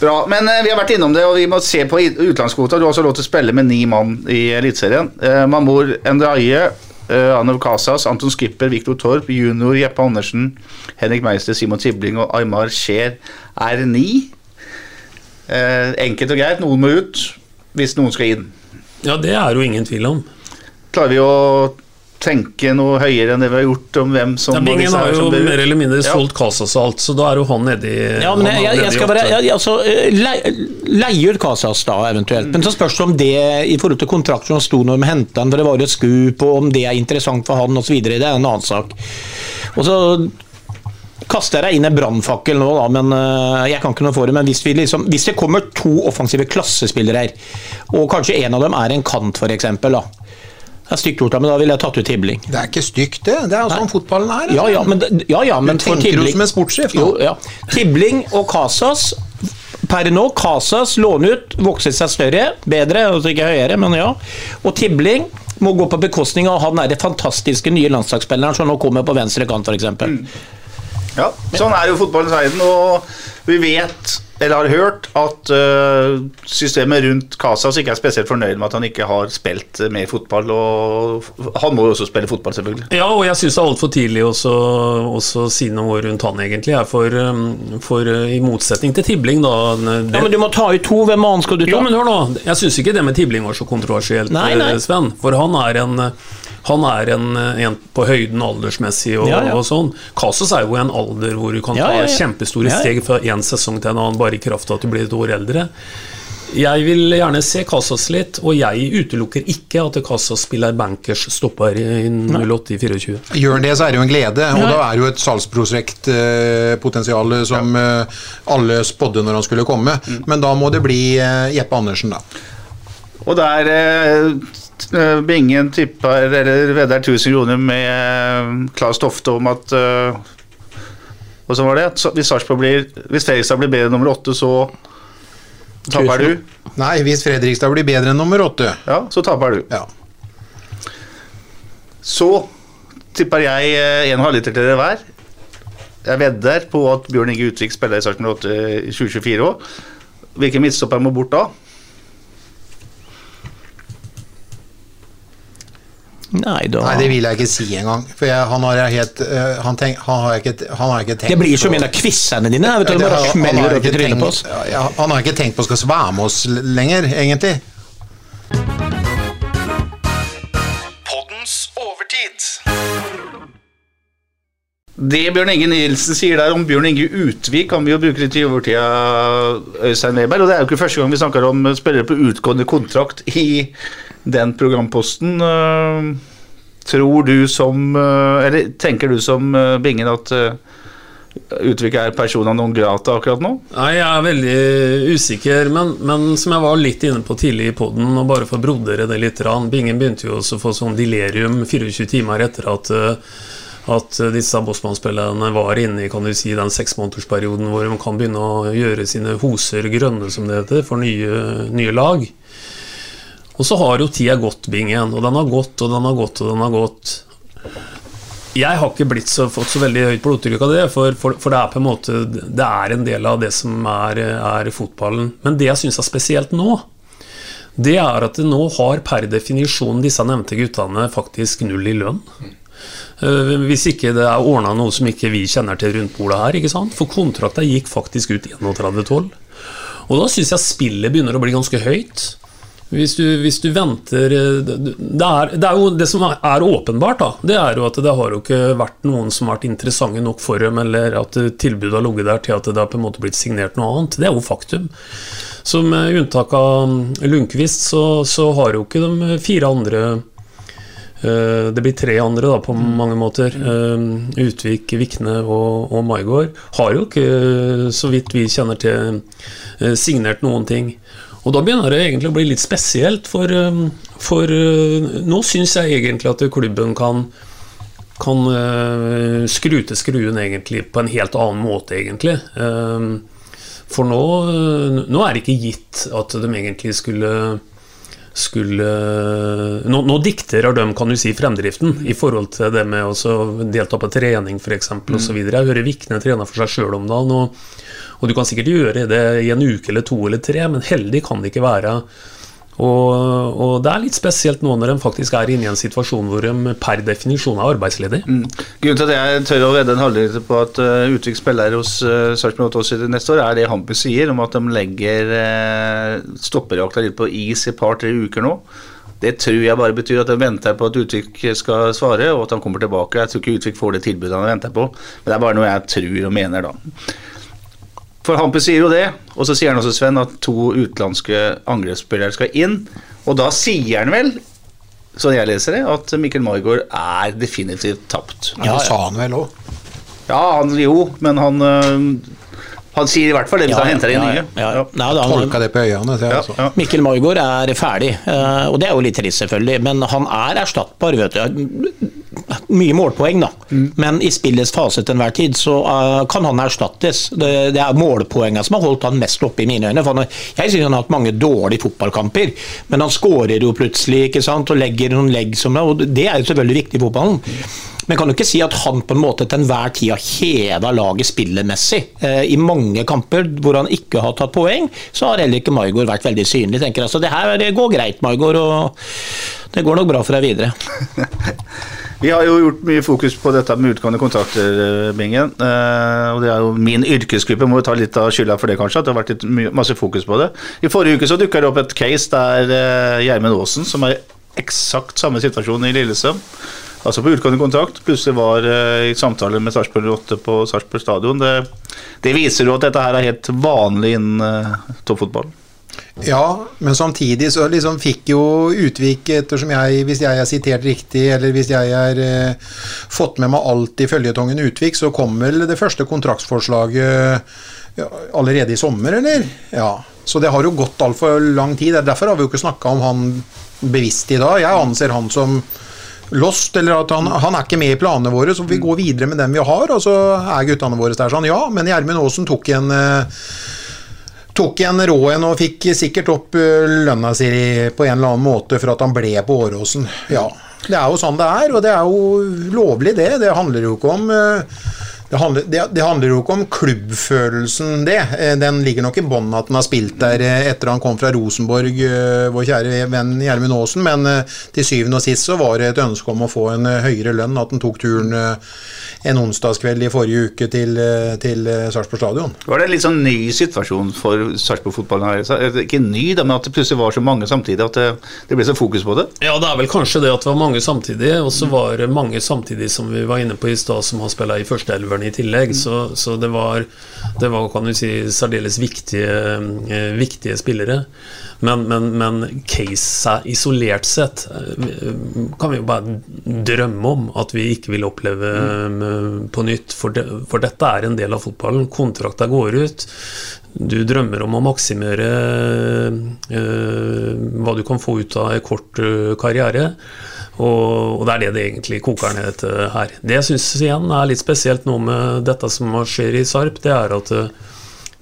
Bra, men eh, vi har vært innom det, og vi må se på utenlandskvota. Du har også lov til å spille med ni mann i Eliteserien. Eh, Mamour Endraye, eh, Anov Casas, Anton Skipper, Viktor Torp, junior Jeppe Andersen, Henrik Meister, Simon Tibling og Aymar Scheer er ni. Eh, enkelt og greit, noen må ut hvis noen skal inn. Ja, det er jo ingen tvil om. Klarer vi å tenke noe høyere enn det vi har gjort om hvem som Ja, av Bingen har jo som mer eller mindre Ja. solgt Casas og alt, så da er jo han nedi Ja, men jeg, jeg, jeg skal bare jeg, altså, eh, leie, leie ut Casas da, eventuelt. Men så spørs det om det i forhold til kontrakten som sto når de henta han, for det var jo et skup, og om det er interessant for han osv. Det er en annen sak. Og så kaster jeg inn en brannfakkel nå, da, men eh, jeg kan ikke noe for det. Men hvis, vi liksom, hvis det kommer to offensive klassespillere her, og kanskje en av dem er en kant, f.eks. da. Det er stygt gjort, men da ville jeg tatt ut Tibling. Det er ikke stygt, det. Det er sånn fotballen er. Ja, ja, men, ja, ja, men Du tenker jo Tibling som en sportssjef. Jo, ja. Tibling og Casas Per nå, Casas låne ut, vokse seg større, bedre, altså ikke høyere, men ja. Og Tibling må gå på bekostning av han derre fantastiske nye landslagsspilleren som nå kommer på venstre kant, f.eks. Ja, sånn er jo fotballens verden, og vi vet, eller har hørt, at øh, systemet rundt Casas ikke er spesielt fornøyd med at han ikke har spilt mer fotball, og han må jo også spille fotball, selvfølgelig. Ja, og jeg syns det er altfor tidlig også å si noe rundt han, egentlig. Jeg for, um, for uh, I motsetning til Tibling, da det, Ja, men du må ta ut to. Hvem annen skal du ta? Jo, men hør nå. Jeg syns ikke det med Tibling var så kontroversielt, Nei, nei. eh, Sven. For han er en han er en, en på høyden aldersmessig og, Ja, ja. og sånn. Kasos er jo i en alder hvor du kan Ja, ta ja, ja. kjempestore Ja, ja. steg fra én sesong til en annen, bare i kraft av at du blir et år eldre. Jeg vil gjerne se Casas litt, og jeg utelukker ikke at Casas spiller bankers stopper i 08-24. Gjør han det, så er det jo en glede. Og Ja. da er det jo et salgsprosjektpotensial som eh, alle spådde når han skulle komme. Men da må det bli eh, Jeppe Andersen, da. Og der eh, t- Bingen tipper, eller vedder 1000 kroner med eh, Claes Tofte om at uh, Og så var det at hvis Sarpsborg blir Hvis Fredrikstad blir bedre enn nummer åtte, så taper du. Nei, hvis Fredrikstad blir bedre enn nummer åtte. Ja, så taper du. Ja. Så tipper jeg eh, en halvliter halv liter til dere hver. Jeg vedder på at Bjørn Inge Utvik spiller i Sarpsborg 8 i 2024 òg. Hvilken midtstopper må bort da? Nei, da Nei, det vil jeg ikke si engang. For jeg, han har jeg helt uh, Han, tenk, han, har jeg ikke, han har jeg ikke tenkt Det blir som en av quizene dine. Vet du, Ja, det bare han har ikke trynet på tenkt- oss. ja, Han har ikke tenkt på skal være med oss lenger, egentlig. Poddens overtid. Det Bjørn Inge Nilsen sier der om Bjørn Inge Utvik, kan vi jo bruke litt i overtida, Øystein Weber. Og det er jo ikke første gang vi snakker om spillere på utgående kontrakt i den programposten. Eh, Tror du som eh, Eller tenker du som eh, Bingen at Utvik er persona non grata akkurat nå? Nei, jeg er veldig usikker, men, men som jeg var litt inne på tidlig i poden, og bare for å brodere det litt rann, Bingen begynte jo også å få sånn delirium 24 timer etter at at disse Bosman-spillerne var inne i kan du si, den seksmånedersperioden hvor de kan begynne å gjøre sine hoser grønne, som det heter, for nye, nye lag. Og så har jo tida gått, Bingen, og den har gått og den har gått og den har gått. Jeg har ikke blitt så, fått så veldig høyt blodtrykk av det, for, for, for det er på en måte Det er en del av det som er, er fotballen. Men det jeg syns er spesielt nå, det er at det nå har per definisjon disse nevnte guttene faktisk null i lønn. Eh, Hvis ikke det er ordna noe som ikke vi kjenner til rundt bordet her. ikke sant? For kontrakta gikk faktisk ut 31.12. Og da syns jeg spillet begynner å bli ganske høyt. Hvis du, hvis du venter eh, det er, det er jo det som er åpenbart, da. Det er jo at det har jo ikke vært noen som har vært interessante nok for dem, eller at tilbudet har ligget der til at det har på en måte blitt signert noe annet. Det er jo faktum. Så med unntak av Lundqvist, så, så har jo ikke de fire andre eh, det blir tre andre da, på mange måter. Eh, Utvik, Vikne og, og Maigård har jo ikke, så vidt vi kjenner til, eh, signert noen ting. Og da begynner det egentlig å bli litt spesielt, for, eh, for eh, nå syns jeg egentlig at klubben kan kan eh, skru til skruen egentlig på en helt annen måte, egentlig. Eh, for nå, nå er det ikke gitt at de egentlig skulle skulle nå, nå dikterer de kan du si, fremdriften i forhold til det med å delta på trening f.eks. Mm. osv. Jeg hører Vikne trene for seg sjøl om dagen, og, og du kan sikkert gjøre det i en uke eller to eller tre, men heldig kan det ikke være. Og, og det er litt spesielt nå når de faktisk er inne i en situasjon hvor de per definisjon er arbeidsledig. Mm. Grunnen til at jeg tør å vedde en halvliter på at uh, Utvik spiller hos uh, Sarpsborg 88 neste år, er det Hampus sier om at de legger uh, stopperjakta litt på is i et par-tre uker nå. Det tror jeg bare betyr at de venter på at Utvik skal svare, og at han kommer tilbake. Jeg tror ikke Utvik får det tilbudet han venter på, men det er bare noe jeg tror og mener, da. For Hampe sier jo det, og så sier han også, Sven, at to utenlandske angrepsspillere skal inn. Og da sier han vel, sånn jeg leser det, at Mikkel Margaard er definitivt tapt. Ja, det sa han vel òg. Ja, han jo, men han øh, Han sier i hvert fall det hvis Ja, han henter inn nye. ja, ja. ja. ja Tolka det på øynene. Så, altså. ja. Mikkel Maigård er ferdig, eh, og det er jo litt trist, selvfølgelig. Men han er erstattbar, vet du. Mye målpoeng, da. Men i spillets fase til enhver tid så eh, kan han erstattes. Det, det er målpoengene som har holdt han mest oppe i mine øyne. For han, jeg syns han har hatt mange dårlige fotballkamper, men han skårer jo plutselig ikke sant? og legger noen legg som og Det er jo selvfølgelig viktig i fotballen. Men kan du ikke si at han på en måte til enhver tid har heva laget spillemessig? Eh, I mange kamper hvor han ikke har tatt poeng, så har heller ikke Maigård vært veldig synlig. tenker jeg. Så det her det går greit, Maigård, og det går nok bra for deg videre. Vi har jo gjort mye fokus på dette med utgående kontrakter, eh, Bingen. Eh, og det er jo min yrkesgruppe, må jo ta litt av skylda for det, kanskje. At det har vært litt mye, masse fokus på det. I forrige uke så dukka det opp et case der Gjermund Aasen, som er i eksakt samme situasjon i Lillestrøm, altså på utgående kontrakt, plutselig var eh, i samtale med Sarpsborg 8 på Sarpsborg stadion. Det, det viser jo at dette her er helt vanlig innen toppfotballen. toppfotball. Ja, men samtidig så liksom fikk jo Utvik, ettersom jeg, hvis jeg er sitert riktig, eller hvis jeg har eh, fått med meg alt i føljetongen Utvik, så kom vel det første kontraktsforslaget ja, allerede i sommer, eller? Ja. Så det har jo gått altfor lang tid. Derfor har vi jo ikke snakka om han bevisst i dag. Jeg anser han som lost, eller at han, han er ikke med i planene våre, så vi går videre med dem vi har, og så er guttene våre der sånn. Ja, men Gjermund Aasen tok en eh, tok en rå en og fikk sikkert opp eh, lønna si på en eller annen måte for at han ble på Åråsen. Ja, det er jo sånn det er, og det er jo lovlig det. Det handler jo ikke om eh, Det handler, det, det handler jo ikke om klubbfølelsen, det. Eh, Den ligger nok i bånn at han har spilt der eh, etter han kom fra Rosenborg, eh, vår kjære venn Gjermund Aasen, men til syvende og sist så var det et ønske om å få en høyere lønn, at han tok turen en onsdagskveld i forrige uke til, til Sarpsborg stadion. Var det en litt sånn ny situasjon for Sarpsborg-fotballen Ikke ny, da, men at det plutselig var så mange samtidig at det, det ble så fokus på det? Ja, det er vel kanskje det at det var mange samtidig, og så var det mange samtidig som vi var inne på i stad, som har spilt i førsteelveren i tillegg. Så, så det, var, det var, kan du si, særdeles viktige, eh, viktige spillere. Men, men, men case isolert sett eh, kan vi jo bare drømme om at vi ikke vil oppleve eh, på nytt. For, det, for dette er en del av fotballen. Kontrakta går ut. Du drømmer om å maksimere eh, hva du kan få ut av en kort karriere. Og, og det er det det egentlig koker ned til her. Det jeg syns igjen er litt spesielt nå med dette som skjer i Sarp, det er at eh,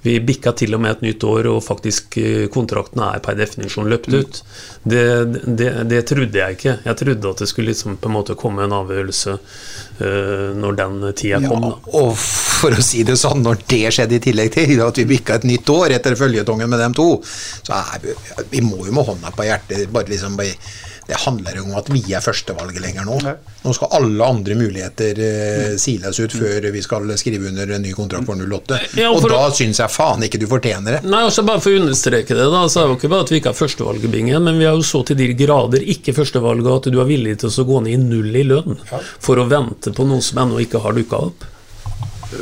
vi bikka til og med et nytt år, og faktisk eh, kontraktene er per definisjon løpt ut. Det, det, det trodde jeg ikke. Jeg trodde at det skulle liksom på en måte komme en avgjørelse uh, når den tida kom. Ja, og for å si det sånn, når det skjedde i tillegg til at vi bikka et nytt år etter føljetongen med dem to, så er vi, vi må jo med hånda på hjertet bare liksom bare det handler jo om at vi er førstevalget lenger nå. Nå skal alle andre muligheter eh, siles ut før vi skal skrive under en ny kontrakt for 08. Ja, og for da å- syns jeg faen ikke du fortjener det. Nei, også Bare for å understreke det, da, så er det jo ikke bare at vi ikke har førstevalget, Bingen, men vi er jo så til de grader ikke førstevalget at du er villig til å gå ned i null i lønn for å vente på noe som ennå ikke har dukka opp.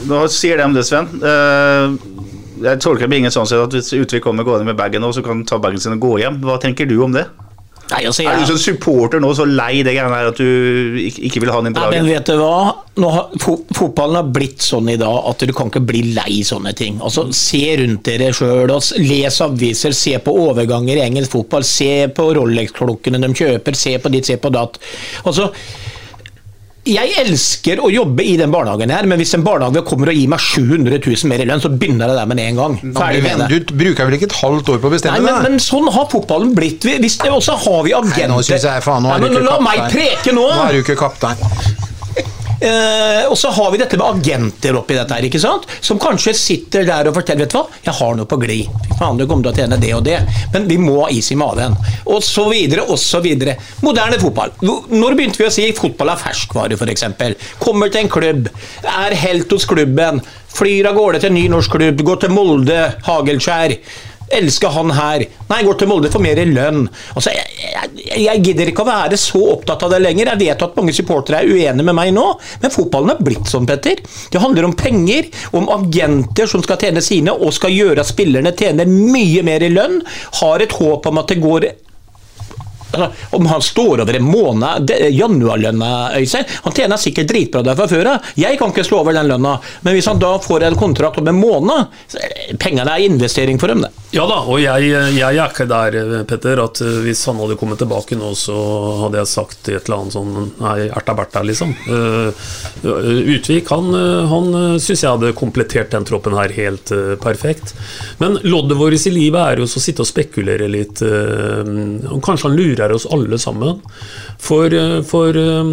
Nå sier de det, Sven. Eh, jeg tolker Bingen sånn at hvis Utvik kommer gående med bagen nå, så kan han ta bagen sin og gå hjem. Hva tenker du om det? Nei, altså, Er du som supporter nå så lei det greiene her at du ikke, vil ha den inn på Nei, men vet du hva? Har, fo fotballen har blitt sånn i dag at du kan ikke bli lei sånne ting. Altså, Se rundt dere sjøl, les aviser, se på overganger i engelsk fotball, se på Rolex-klokkene de kjøper, se på ditt, se på datt. Altså, jeg elsker å jobbe i den barnehagen her, men hvis en barnehage kommer og gir meg 700 000 mer i lønn, så begynner det der med en gang. Ferdig med det. Du bruker vel ikke et halvt år på å Nei, bestemme men, det? men sånn har fotballen blitt. Hvis det, også har vi agenter Nei, nå synes jeg faen, nå er Nei, du ikke La meg preke nå! Nå er du ikke kaptein. Eh, og så har vi dette med agenter oppi dette her, ikke sant? Som kanskje sitter der og forteller Vet du hva, jeg har noe på glid. Du kommer til å tjene det og det. Men vi må ha is i magen. Og så videre, og så videre. Moderne fotball. Når begynte vi å si fotball er ferskvare, f.eks.? Kommer til en klubb, er helt hos klubben, flyr av gårde til en ny norsk klubb, går til Molde, Hagelskjær. Elsker han her. Nei, går til Molde for mer lønn. Altså, jeg, jeg, jeg gidder ikke å være så opptatt av det lenger. Jeg vet at mange supportere er uenige med meg nå, men fotballen er blitt sånn, Petter. Det handler om penger, om agenter som skal tjene sine, og skal gjøre at spillerne tjener mye mer i lønn. Har et håp om at det går Om han står over en måned Januarlønna, Øystein Han tjener sikkert dritbra der fra før av. Jeg kan ikke slå over den lønna. Men hvis han da får en kontrakt om en måned Pengene er investering for dem, det. Ja da, og jeg, jeg er ikke der, Petter, at eh, hvis han hadde kommet tilbake nå, så hadde jeg sagt et eller annet sånn Nei, erta berta, liksom. Eh, Utvik, han, han syns jeg hadde komplettert den troppen her helt eh, perfekt. Men loddet vårt i livet er jo å sitte og spekulere litt. kanskje han lurer oss alle sammen. For, eh, for, eh,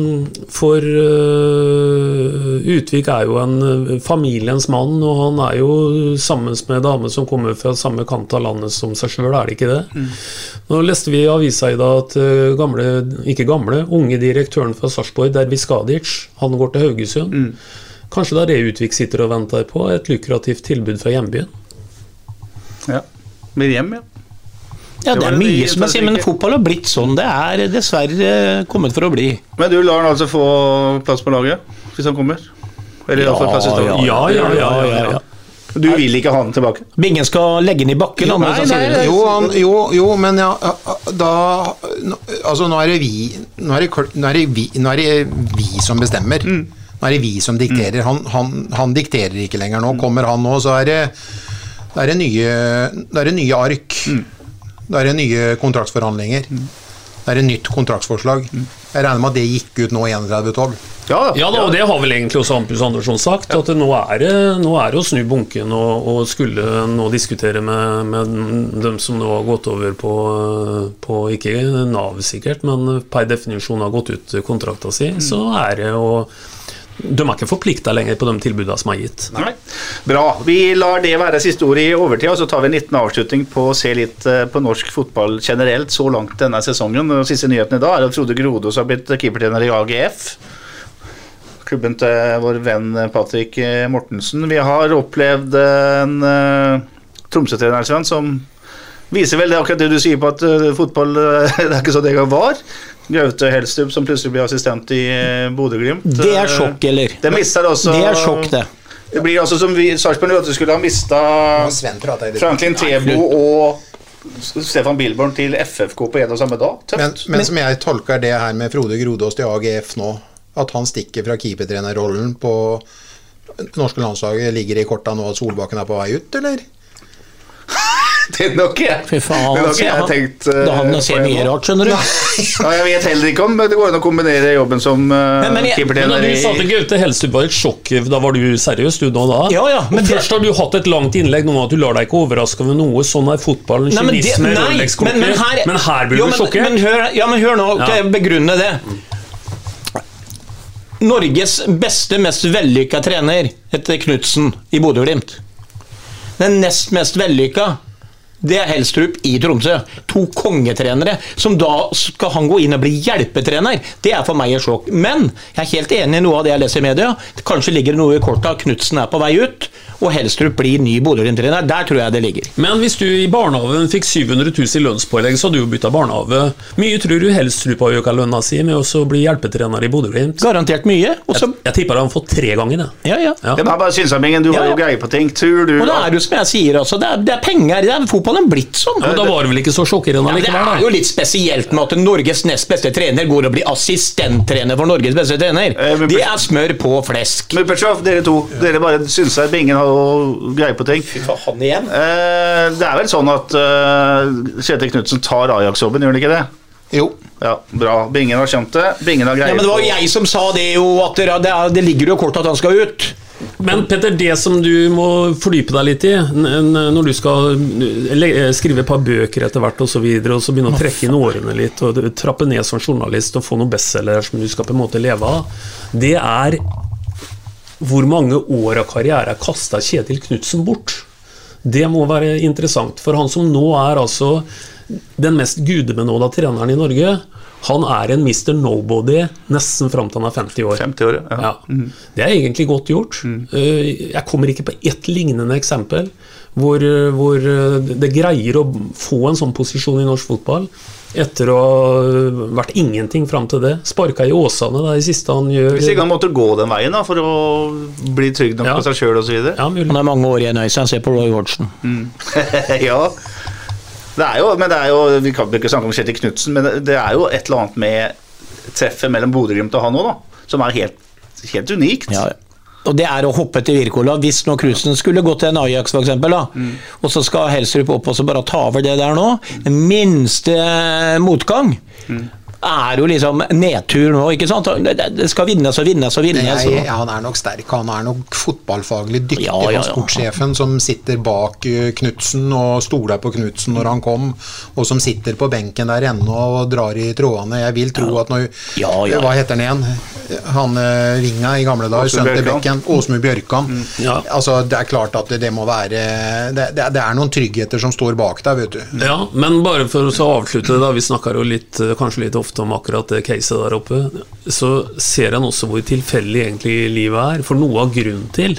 for eh, Utvik er jo en familiens mann, og han er jo sammen med dame som kommer fra samme kant av landet som seg sjøl, er det ikke det? Nå leste vi i avisa i dag at gamle, ikke gamle, unge direktøren fra Sarpsborg, Dervis Skadic, han går til Haugesund. Kanskje det er det Utvik sitter og venter på, et lukrativt tilbud fra hjembyen? Ja. Med hjem, ja. Ja, Det det er mye som er sier, men fotball har blitt sånn. Det er dessverre kommet for å bli. Men du lar han altså få plass på laget, hvis han kommer? Eller i hvert plass i stad? Ja, ja, ja, ja, ja. Du vil ikke ha han tilbake? Bingen skal legge den i bakken. Jo, nei, nei, nei. Jo, han, jo, jo, men ja, da Altså, nå er det vi Nå er det, nå er det, vi, nå er det vi som bestemmer. Nå er det vi som dikterer. Han, han, han dikterer ikke lenger nå. Kommer han nå, så er det det er det nye, er det nye ark. Da er det nye kontraktsforhandlinger. Det er et nytt kontraktsforslag. Jeg regner med at det gikk ut nå 31.12. Ja. Ja da, og det har vel egentlig også Ampus Andersson sagt, at nå er det, nå er det å snu bunken og, og skulle nå diskutere med, med dem som nå har gått over på, på ikke Nav sikkert, men per definisjon har gått ut kontrakta si, så er det å De er ikke forplikta lenger på de tilbudene som er gitt. Nei. Bra. Vi lar det være siste ord i overtid, og så tar vi en liten avslutning på å se litt eh, på norsk fotball generelt så langt denne sesongen. Den siste nyheten i dag er at Frode Grodås har blitt keepertrener i AGF. Klubben til vår venn Patrick Mortensen. Vi har opplevd en uh, Tromsø-trener som viser vel det akkurat det du sier på at uh, fotball uh, det er ikke sånn det gang var. Gaute Helstrup som plutselig blir assistent i uh, Bodø-Glimt. Det er sjokk, eller? Det mister også Det er sjokk, det. Det blir altså som vi Sarpsborg at du skulle ha mista. Franklin Tebo og Stefan Bilborn til FFK på en og samme dag. Men, men som jeg tolker det her med Frode Grodås til AGF nå, at han stikker fra keepertrenerrollen på norske landslaget, ligger i korta nå at Solbakken er på vei ut, eller? det er nok jeg. Fy faen, det nok jeg har tenkt uh, Da hadde han ser mye rart, skjønner du. Ja, jeg vet heller ikke om det går an å kombinere jobben som uh, Men- men jeg- Men når du sa i til Gaute et sjokk, da var du seriøs du nå da? Ja, ja, men Først har du hatt et langt innlegg nå at du lar deg ikke overraske over noe. Sånn er fotballen. Nei, men Kynisme, nei, Rolex-klokker. men- her- Men her blir Jo, du sjokkert. Men hør, ja, men hør nå, Ja. skal jeg begrunne det. Norges beste, mest vellykka trener heter Knutsen i Bodø-Glimt. Den nest mest vellykka, det er Helstrup i Tromsø. To kongetrenere. Som da skal han gå inn og bli hjelpetrener. Det er for meg et sjokk. Men jeg er helt enig i noe av det jeg leser i media. Kanskje ligger det noe i kortet at Knutsen er på vei ut, og Helstrup blir ny Bodø-Glimt-trener. Der tror jeg det ligger. Men hvis du i barnehagen fikk 700 000 i lønnspålegg, så hadde du jo bytta barnehage. Mye tror du Helstrup har økt lønna si med å bli hjelpetrener i Bodø-Glimt? Garantert mye. Også... Jeg, jeg tipper han har fått tre ganger det. Ja, ja. Ja. Det er bare Synsambingen, du har Ja, jo greie på ting. Tror du Og det er jo som jeg sier, altså. Det er, det er penger. Det er fotballen blitt sånn. Men da var det vel ikke så sjokkerende Ja, men det er jo litt spesielt med at Norges nest beste trener går og blir assistenttrener for Norges beste trener. Eh, Det er smør på flesk. Muppershoff, dere to. Dere bare synser Bingen har greie på ting. Fy Han igjen? Eh, det er vel sånn at uh, Kjetil Knutsen tar Ajax-jobben, gjør han ikke det? Jo. Ja, bra. Bingen har skjønt det. Bingen har greie Ja, men det var jo jeg som sa det jo, at det, det, er- ligger jo kort at han skal ut. Men Petter, det som du må fordype deg litt i når du skal skrive et par bøker etter hvert og så videre, og så begynne å trekke inn årene litt og trappe ned som journalist og få noen bestselgere som du skal på en måte leve av, det er hvor mange år av karriere kasta Kjetil Knutsen bort? Det må være interessant, for han som nå er altså den mest gudebenåda treneren i Norge, han er en Mr. Nobody nesten fram til han er 50 år. 50 år, ja. Ja. Det er egentlig godt gjort. Eh, Jeg kommer ikke på ett lignende eksempel hvor, eh, hvor eh, det greier å få en sånn posisjon i norsk fotball etter å ha vært ingenting fram til det. Sparka i Åsane, det er det siste han gjør. Hvis ikke han måtte gå den veien da, for å bli trygg nok Ja. på seg sjøl osv. Ja, mulig. Han er mange år igjen, Øystein. Se på Roy Hodgson. ja. Det er jo, men det er jo, Vi kan ikke snakke om Kjetil Knutsen, men det- er jo et eller annet med treffet mellom Bodø-Glimt og han òg, da, som er helt, helt unikt. Ja, og det er å hoppe til Wirkola. Hvis nå Knutsen skulle gått til en Ajax, eksempel, da, og så skal Helserup opp og så bare ta over det der nå Den minste motgang er jo liksom nedtur nå, ikke sant? Det, skal vinnes og vinnes og vinnes. Jeg, og- han er nok sterk. Han er nok fotballfaglig dyktig. Ja, ja, ja. Sportssjefen som sitter bak uh, Knutsen og stoler på Knutsen når han kom, og som sitter på benken der ennå og drar i trådene. Jeg vil tro at når Ja, ja. Hva heter han igjen? Han Vinga i gamle dager, Åsmund sønnen til Bjørkan. Bekken. Åsmund Bjørkan. Ja. Altså, det er klart at det, det må være det, det, det er noen tryggheter som står bak der, vet du. Ja, men bare for å avslutte det, da, vi snakker jo litt, eh, kanskje litt ofte om akkurat det caset der oppe, så ser en også hvor tilfeldig egentlig livet er. For noe av grunnen til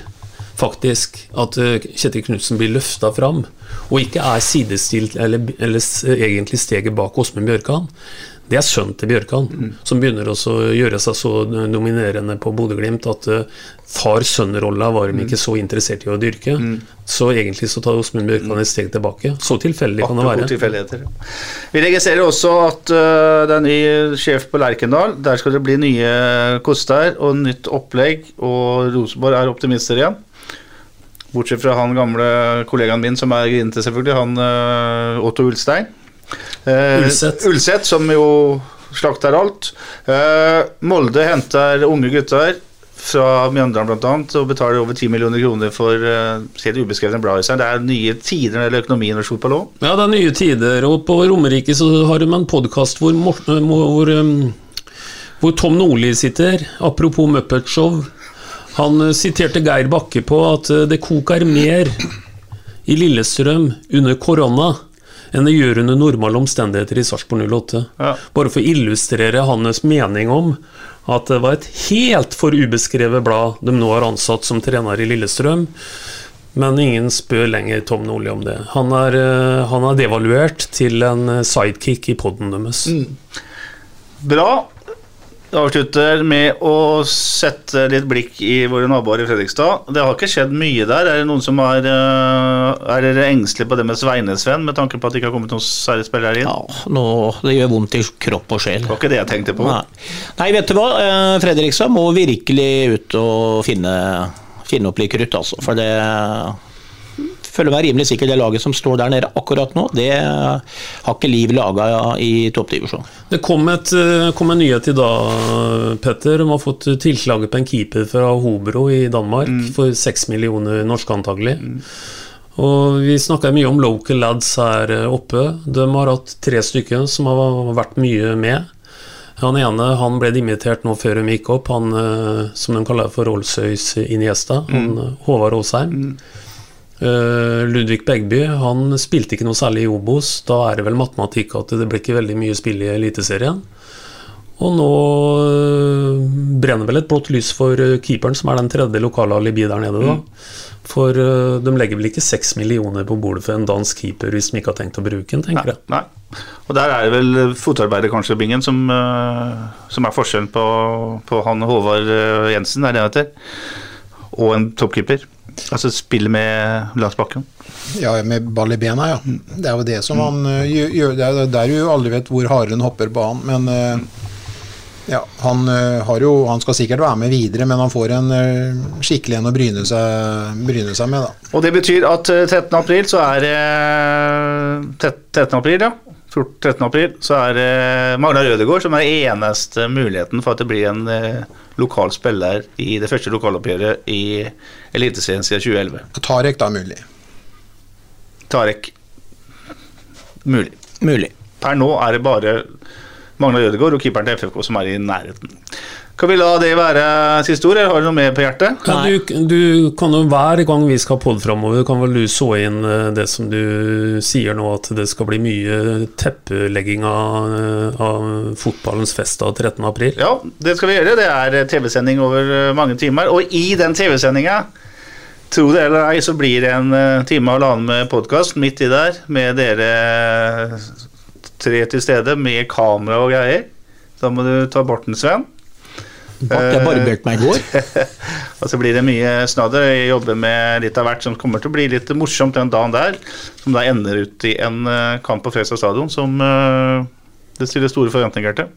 faktisk at eh, Kjetil Knutsen blir løfta fram, og ikke er sidestilt eller, eller egentlig steget bak Åsmund Bjørkan, det er sønnen til Bjørkan, som begynner å gjøre seg så dominerende på Bodø-Glimt at uh, far-sønn-rolla var de ikke så interessert i å dyrke. Så egentlig så tar Åsmund Bjørkan et steg tilbake. Så tilfeldig kan det være. Vi registrerer også at uh, det er ny sjef på Lerkendal. Der skal det bli nye koster og nytt opplegg, og Rosenborg er optimister igjen. Bortsett fra han gamle kollegaen min som er grinete, selvfølgelig, han uh, Otto Ulstein. Eh, Ulset. Som jo slakter alt. Eh, Molde henter unge gutter fra Mjøndalen bl.a. og betaler over 10 millioner kroner for uh, helt ubeskrevne blader. Det er nye tider når det gjelder økonomi i norsk òg. Ja, det er nye tider, og på Romerike så har de en podkast hvor, hvor, um, hvor Tom Nordli sitter, apropos Muppet Show. Han eh, siterte Geir Bakke på at eh, det koker mer i Lillestrøm under korona enn det gjør under normale omstendigheter i Sarpsborg 08. Ja. Bare for å illustrere hans mening om at det var et helt for ubeskrevet blad de nå har ansatt som trener i Lillestrøm. Men ingen spør lenger Tom Nordli om det. Han er, eh, han er devaluert til en sidekick i poden deres. Bra. Avslutter med å sette litt blikk i våre naboer i Fredrikstad. Det har ikke skjedd mye der. Er det noen som er, eh, er dere engstelige på det med Sveinesven, med tanke på at det ikke har kommet noen særlig spillere inn? Ja, nå, det gjør vondt i kropp og sjel. Det var ikke det jeg tenkte på. Nei. Nei, vet du hva. Eh, Fredrikstad må virkelig ut og finne, finne opp litt krutt, altså. For det føler meg rimelig sikker det laget som står der nede akkurat nå, det har ikke Liv laga i toppdivisjon. Det kom, et, eh, kom en nyhet i dag, Petter. De har fått tilslaget på en keeper fra Hobro i Danmark for seks millioner norske antagelig. Og Vi snakker mye om local lads her eh, oppe. De har hatt tre stykker som har vært mye med. Han ene han ble dimittert nå før de gikk opp, han eh, som de kaller for Rolls-Royce Iniesta. Han, mm. Håvard Aasheim. Eh, Ludvig Begby han spilte ikke noe særlig i Obos. Da er det vel matematikk at det blir ikke veldig mye spill i Eliteserien. Og nå eh, brenner vel et blått lys for eh, keeperen, som er den tredje lokale alibi der nede. da. For eh, de legger vel ikke seks millioner på bordet for en dansk keeper hvis de ikke har tenkt å bruke den, tenker jeg. Nei. Og der er det vel fotarbeider, kanskje, Bingen, som, eh, som er forskjellen på, på han Håvard eh, Jensen, er det han heter, og en toppkeeper. Altså spille med Lars bakken. Ja, med ball i bena, ja. Det er jo det som han uh, gjør. Det er jo der du aldri vet hvor haren hopper på han. Men uh, ja, han uh, har jo Han skal sikkert være med videre, men han får en skikkelig en å bryne seg, bryne seg med, da. Og det betyr at eh, 13. april så er det eh, 13. april, ja. 14 13. april så er det Magna Rødegård som er eneste muligheten for at det blir en eh, lokal spiller i det første lokaloppgjøret i Eliteserien siden 2011. Tarek, da, mulig. Tarek mulig. Mulig. Per nå er det bare Magna Rødegård og keeperen til FFK som er i nærheten. Kan vi la det være siste ord, eller har du noe mer på hjertet? Ja, du, du kan jo Hver gang vi skal podde framover, kan vel du så inn eh, det som du sier nå, at det skal bli mye teppelegging av, eh, av fotballens fest av 13. april? Ja, det skal vi gjøre. Det er TV-sending over eh, mange timer. Og i den TV-sendinga, tro det eller ei, så blir det en time og halvannen med podkast midt i der, med dere tre til stede, med kamera og greier. Da må du ta Borten, Sven. Bart, jeg barberte meg i går. Og så blir det mye snadder. Jeg jobber med litt av hvert som kommer til å bli litt morsomt den dagen der. Som da ender ut i en eh, kamp på Fredrikstad stadion som eh, det stiller store forventninger til.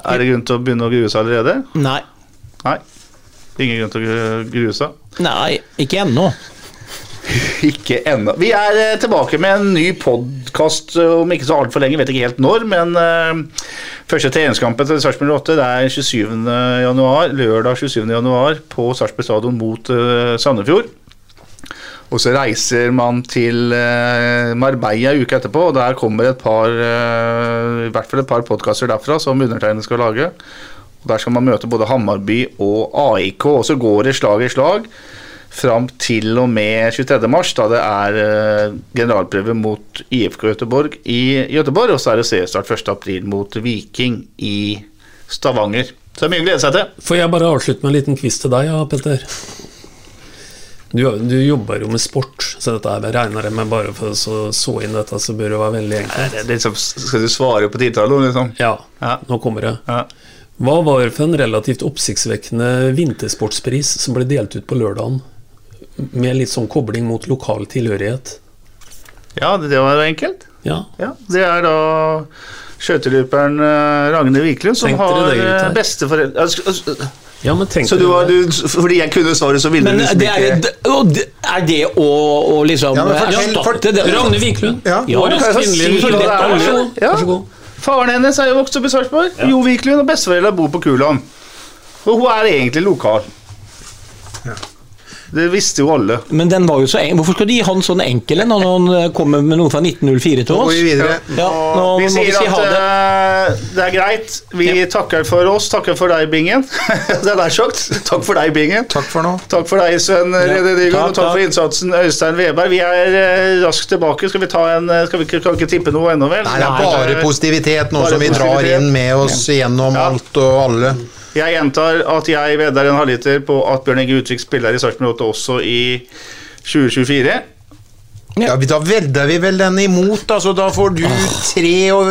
Er det grunn til å begynne å grue seg allerede? Nei. Nei. Ingen grunn til å grue seg. Nei, ikke ennå. Ikke ennå. Vi er eh, tilbake med en ny podkast om ikke så altfor lenge, vet ikke helt når, men uh, første treningskampen til Sarpsborg 8 det er 27. januar, lørdag 27. januar på Sarpsborg stadion mot uh, Sandefjord. Og så reiser man til uh, Marbella uka etterpå, og der kommer et par i hvert fall et par podkaster derfra som undertegnede skal lage. Og Der skal man møte både Hammarby og AIK, og så går det slag i slag fram til og med 23. mars, da det er eh, generalprøve mot IFK Göteborg i Göteborg, og så er det seriestart 1. april mot Viking i Stavanger. Så det er mye å glede seg til. Får jeg bare avslutte med en liten quiz til deg, ja, Petter? Du, du jobber jo med sport, så dette er regner jeg med bare for å så, så inn dette, så bør det være veldig enkelt. det liksom, skal du svare på titallet, liksom? Ja, Ja. nå kommer det. Ja. Hva var for en relativt oppsiktsvekkende vintersportspris som ble delt ut på lørdagen? Med litt sånn kobling mot lokal tilhørighet. ja, det var enkelt. Ja, Ja, det er da skøyteløperen eh, Ragne Wiklund som har eh, besteforeldre ja Så du var, du, fordi jeg kunne svaret, så ville Men du liksom det er, ikke det- er det å, å liksom Ja, erstatte det? Ragne Wiklund. Ja. Ja, er? Vær så god. Ja. Vær så god. Faren hennes er jo vokst opp i Sarpsborg. Jo Wiklund og besteforeldra bor på Kulon. Og hun er egentlig lokal. Det visste jo alle. Men den var jo så en... Hvorfor skal de gi han sånn enkel en når han eh, kommer med noe fra 1904 til oss? vi. Ja, nå vi sier vi si at det. eh, det er greit. Vi takker for oss. Takker for deg, Bingen. det er nær sagt. Takk for deg, Bingen. Takk for nå. Takk for deg, Sven Nygaard, takk, og takk for innsatsen, Øystein Veberg. Vi er eh, raskt tilbake. Skal vi ta en Skal vi kan ikke tippe noe ennå, vel? Nei, det er bare positivitet nå som vi drar inn med oss gjennom Ja. alt og alle. Jeg gjentar at jeg vedder en halvliter på at Bjørn Inge Utvik spiller i Sarpsborg 8 også i 2024. Ja, Da vedder vi vel den imot, altså. Da får du tre og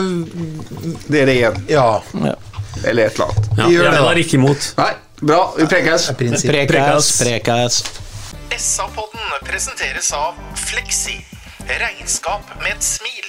Dere igjen. Ja. Eller et eller annet. Ja, Vi gjør jeg det, da. var ikke imot. Nei, bra. Vi prekes. Prekes. Prekas. SA-podden presenteres av Fleksi. Regnskap med et smil.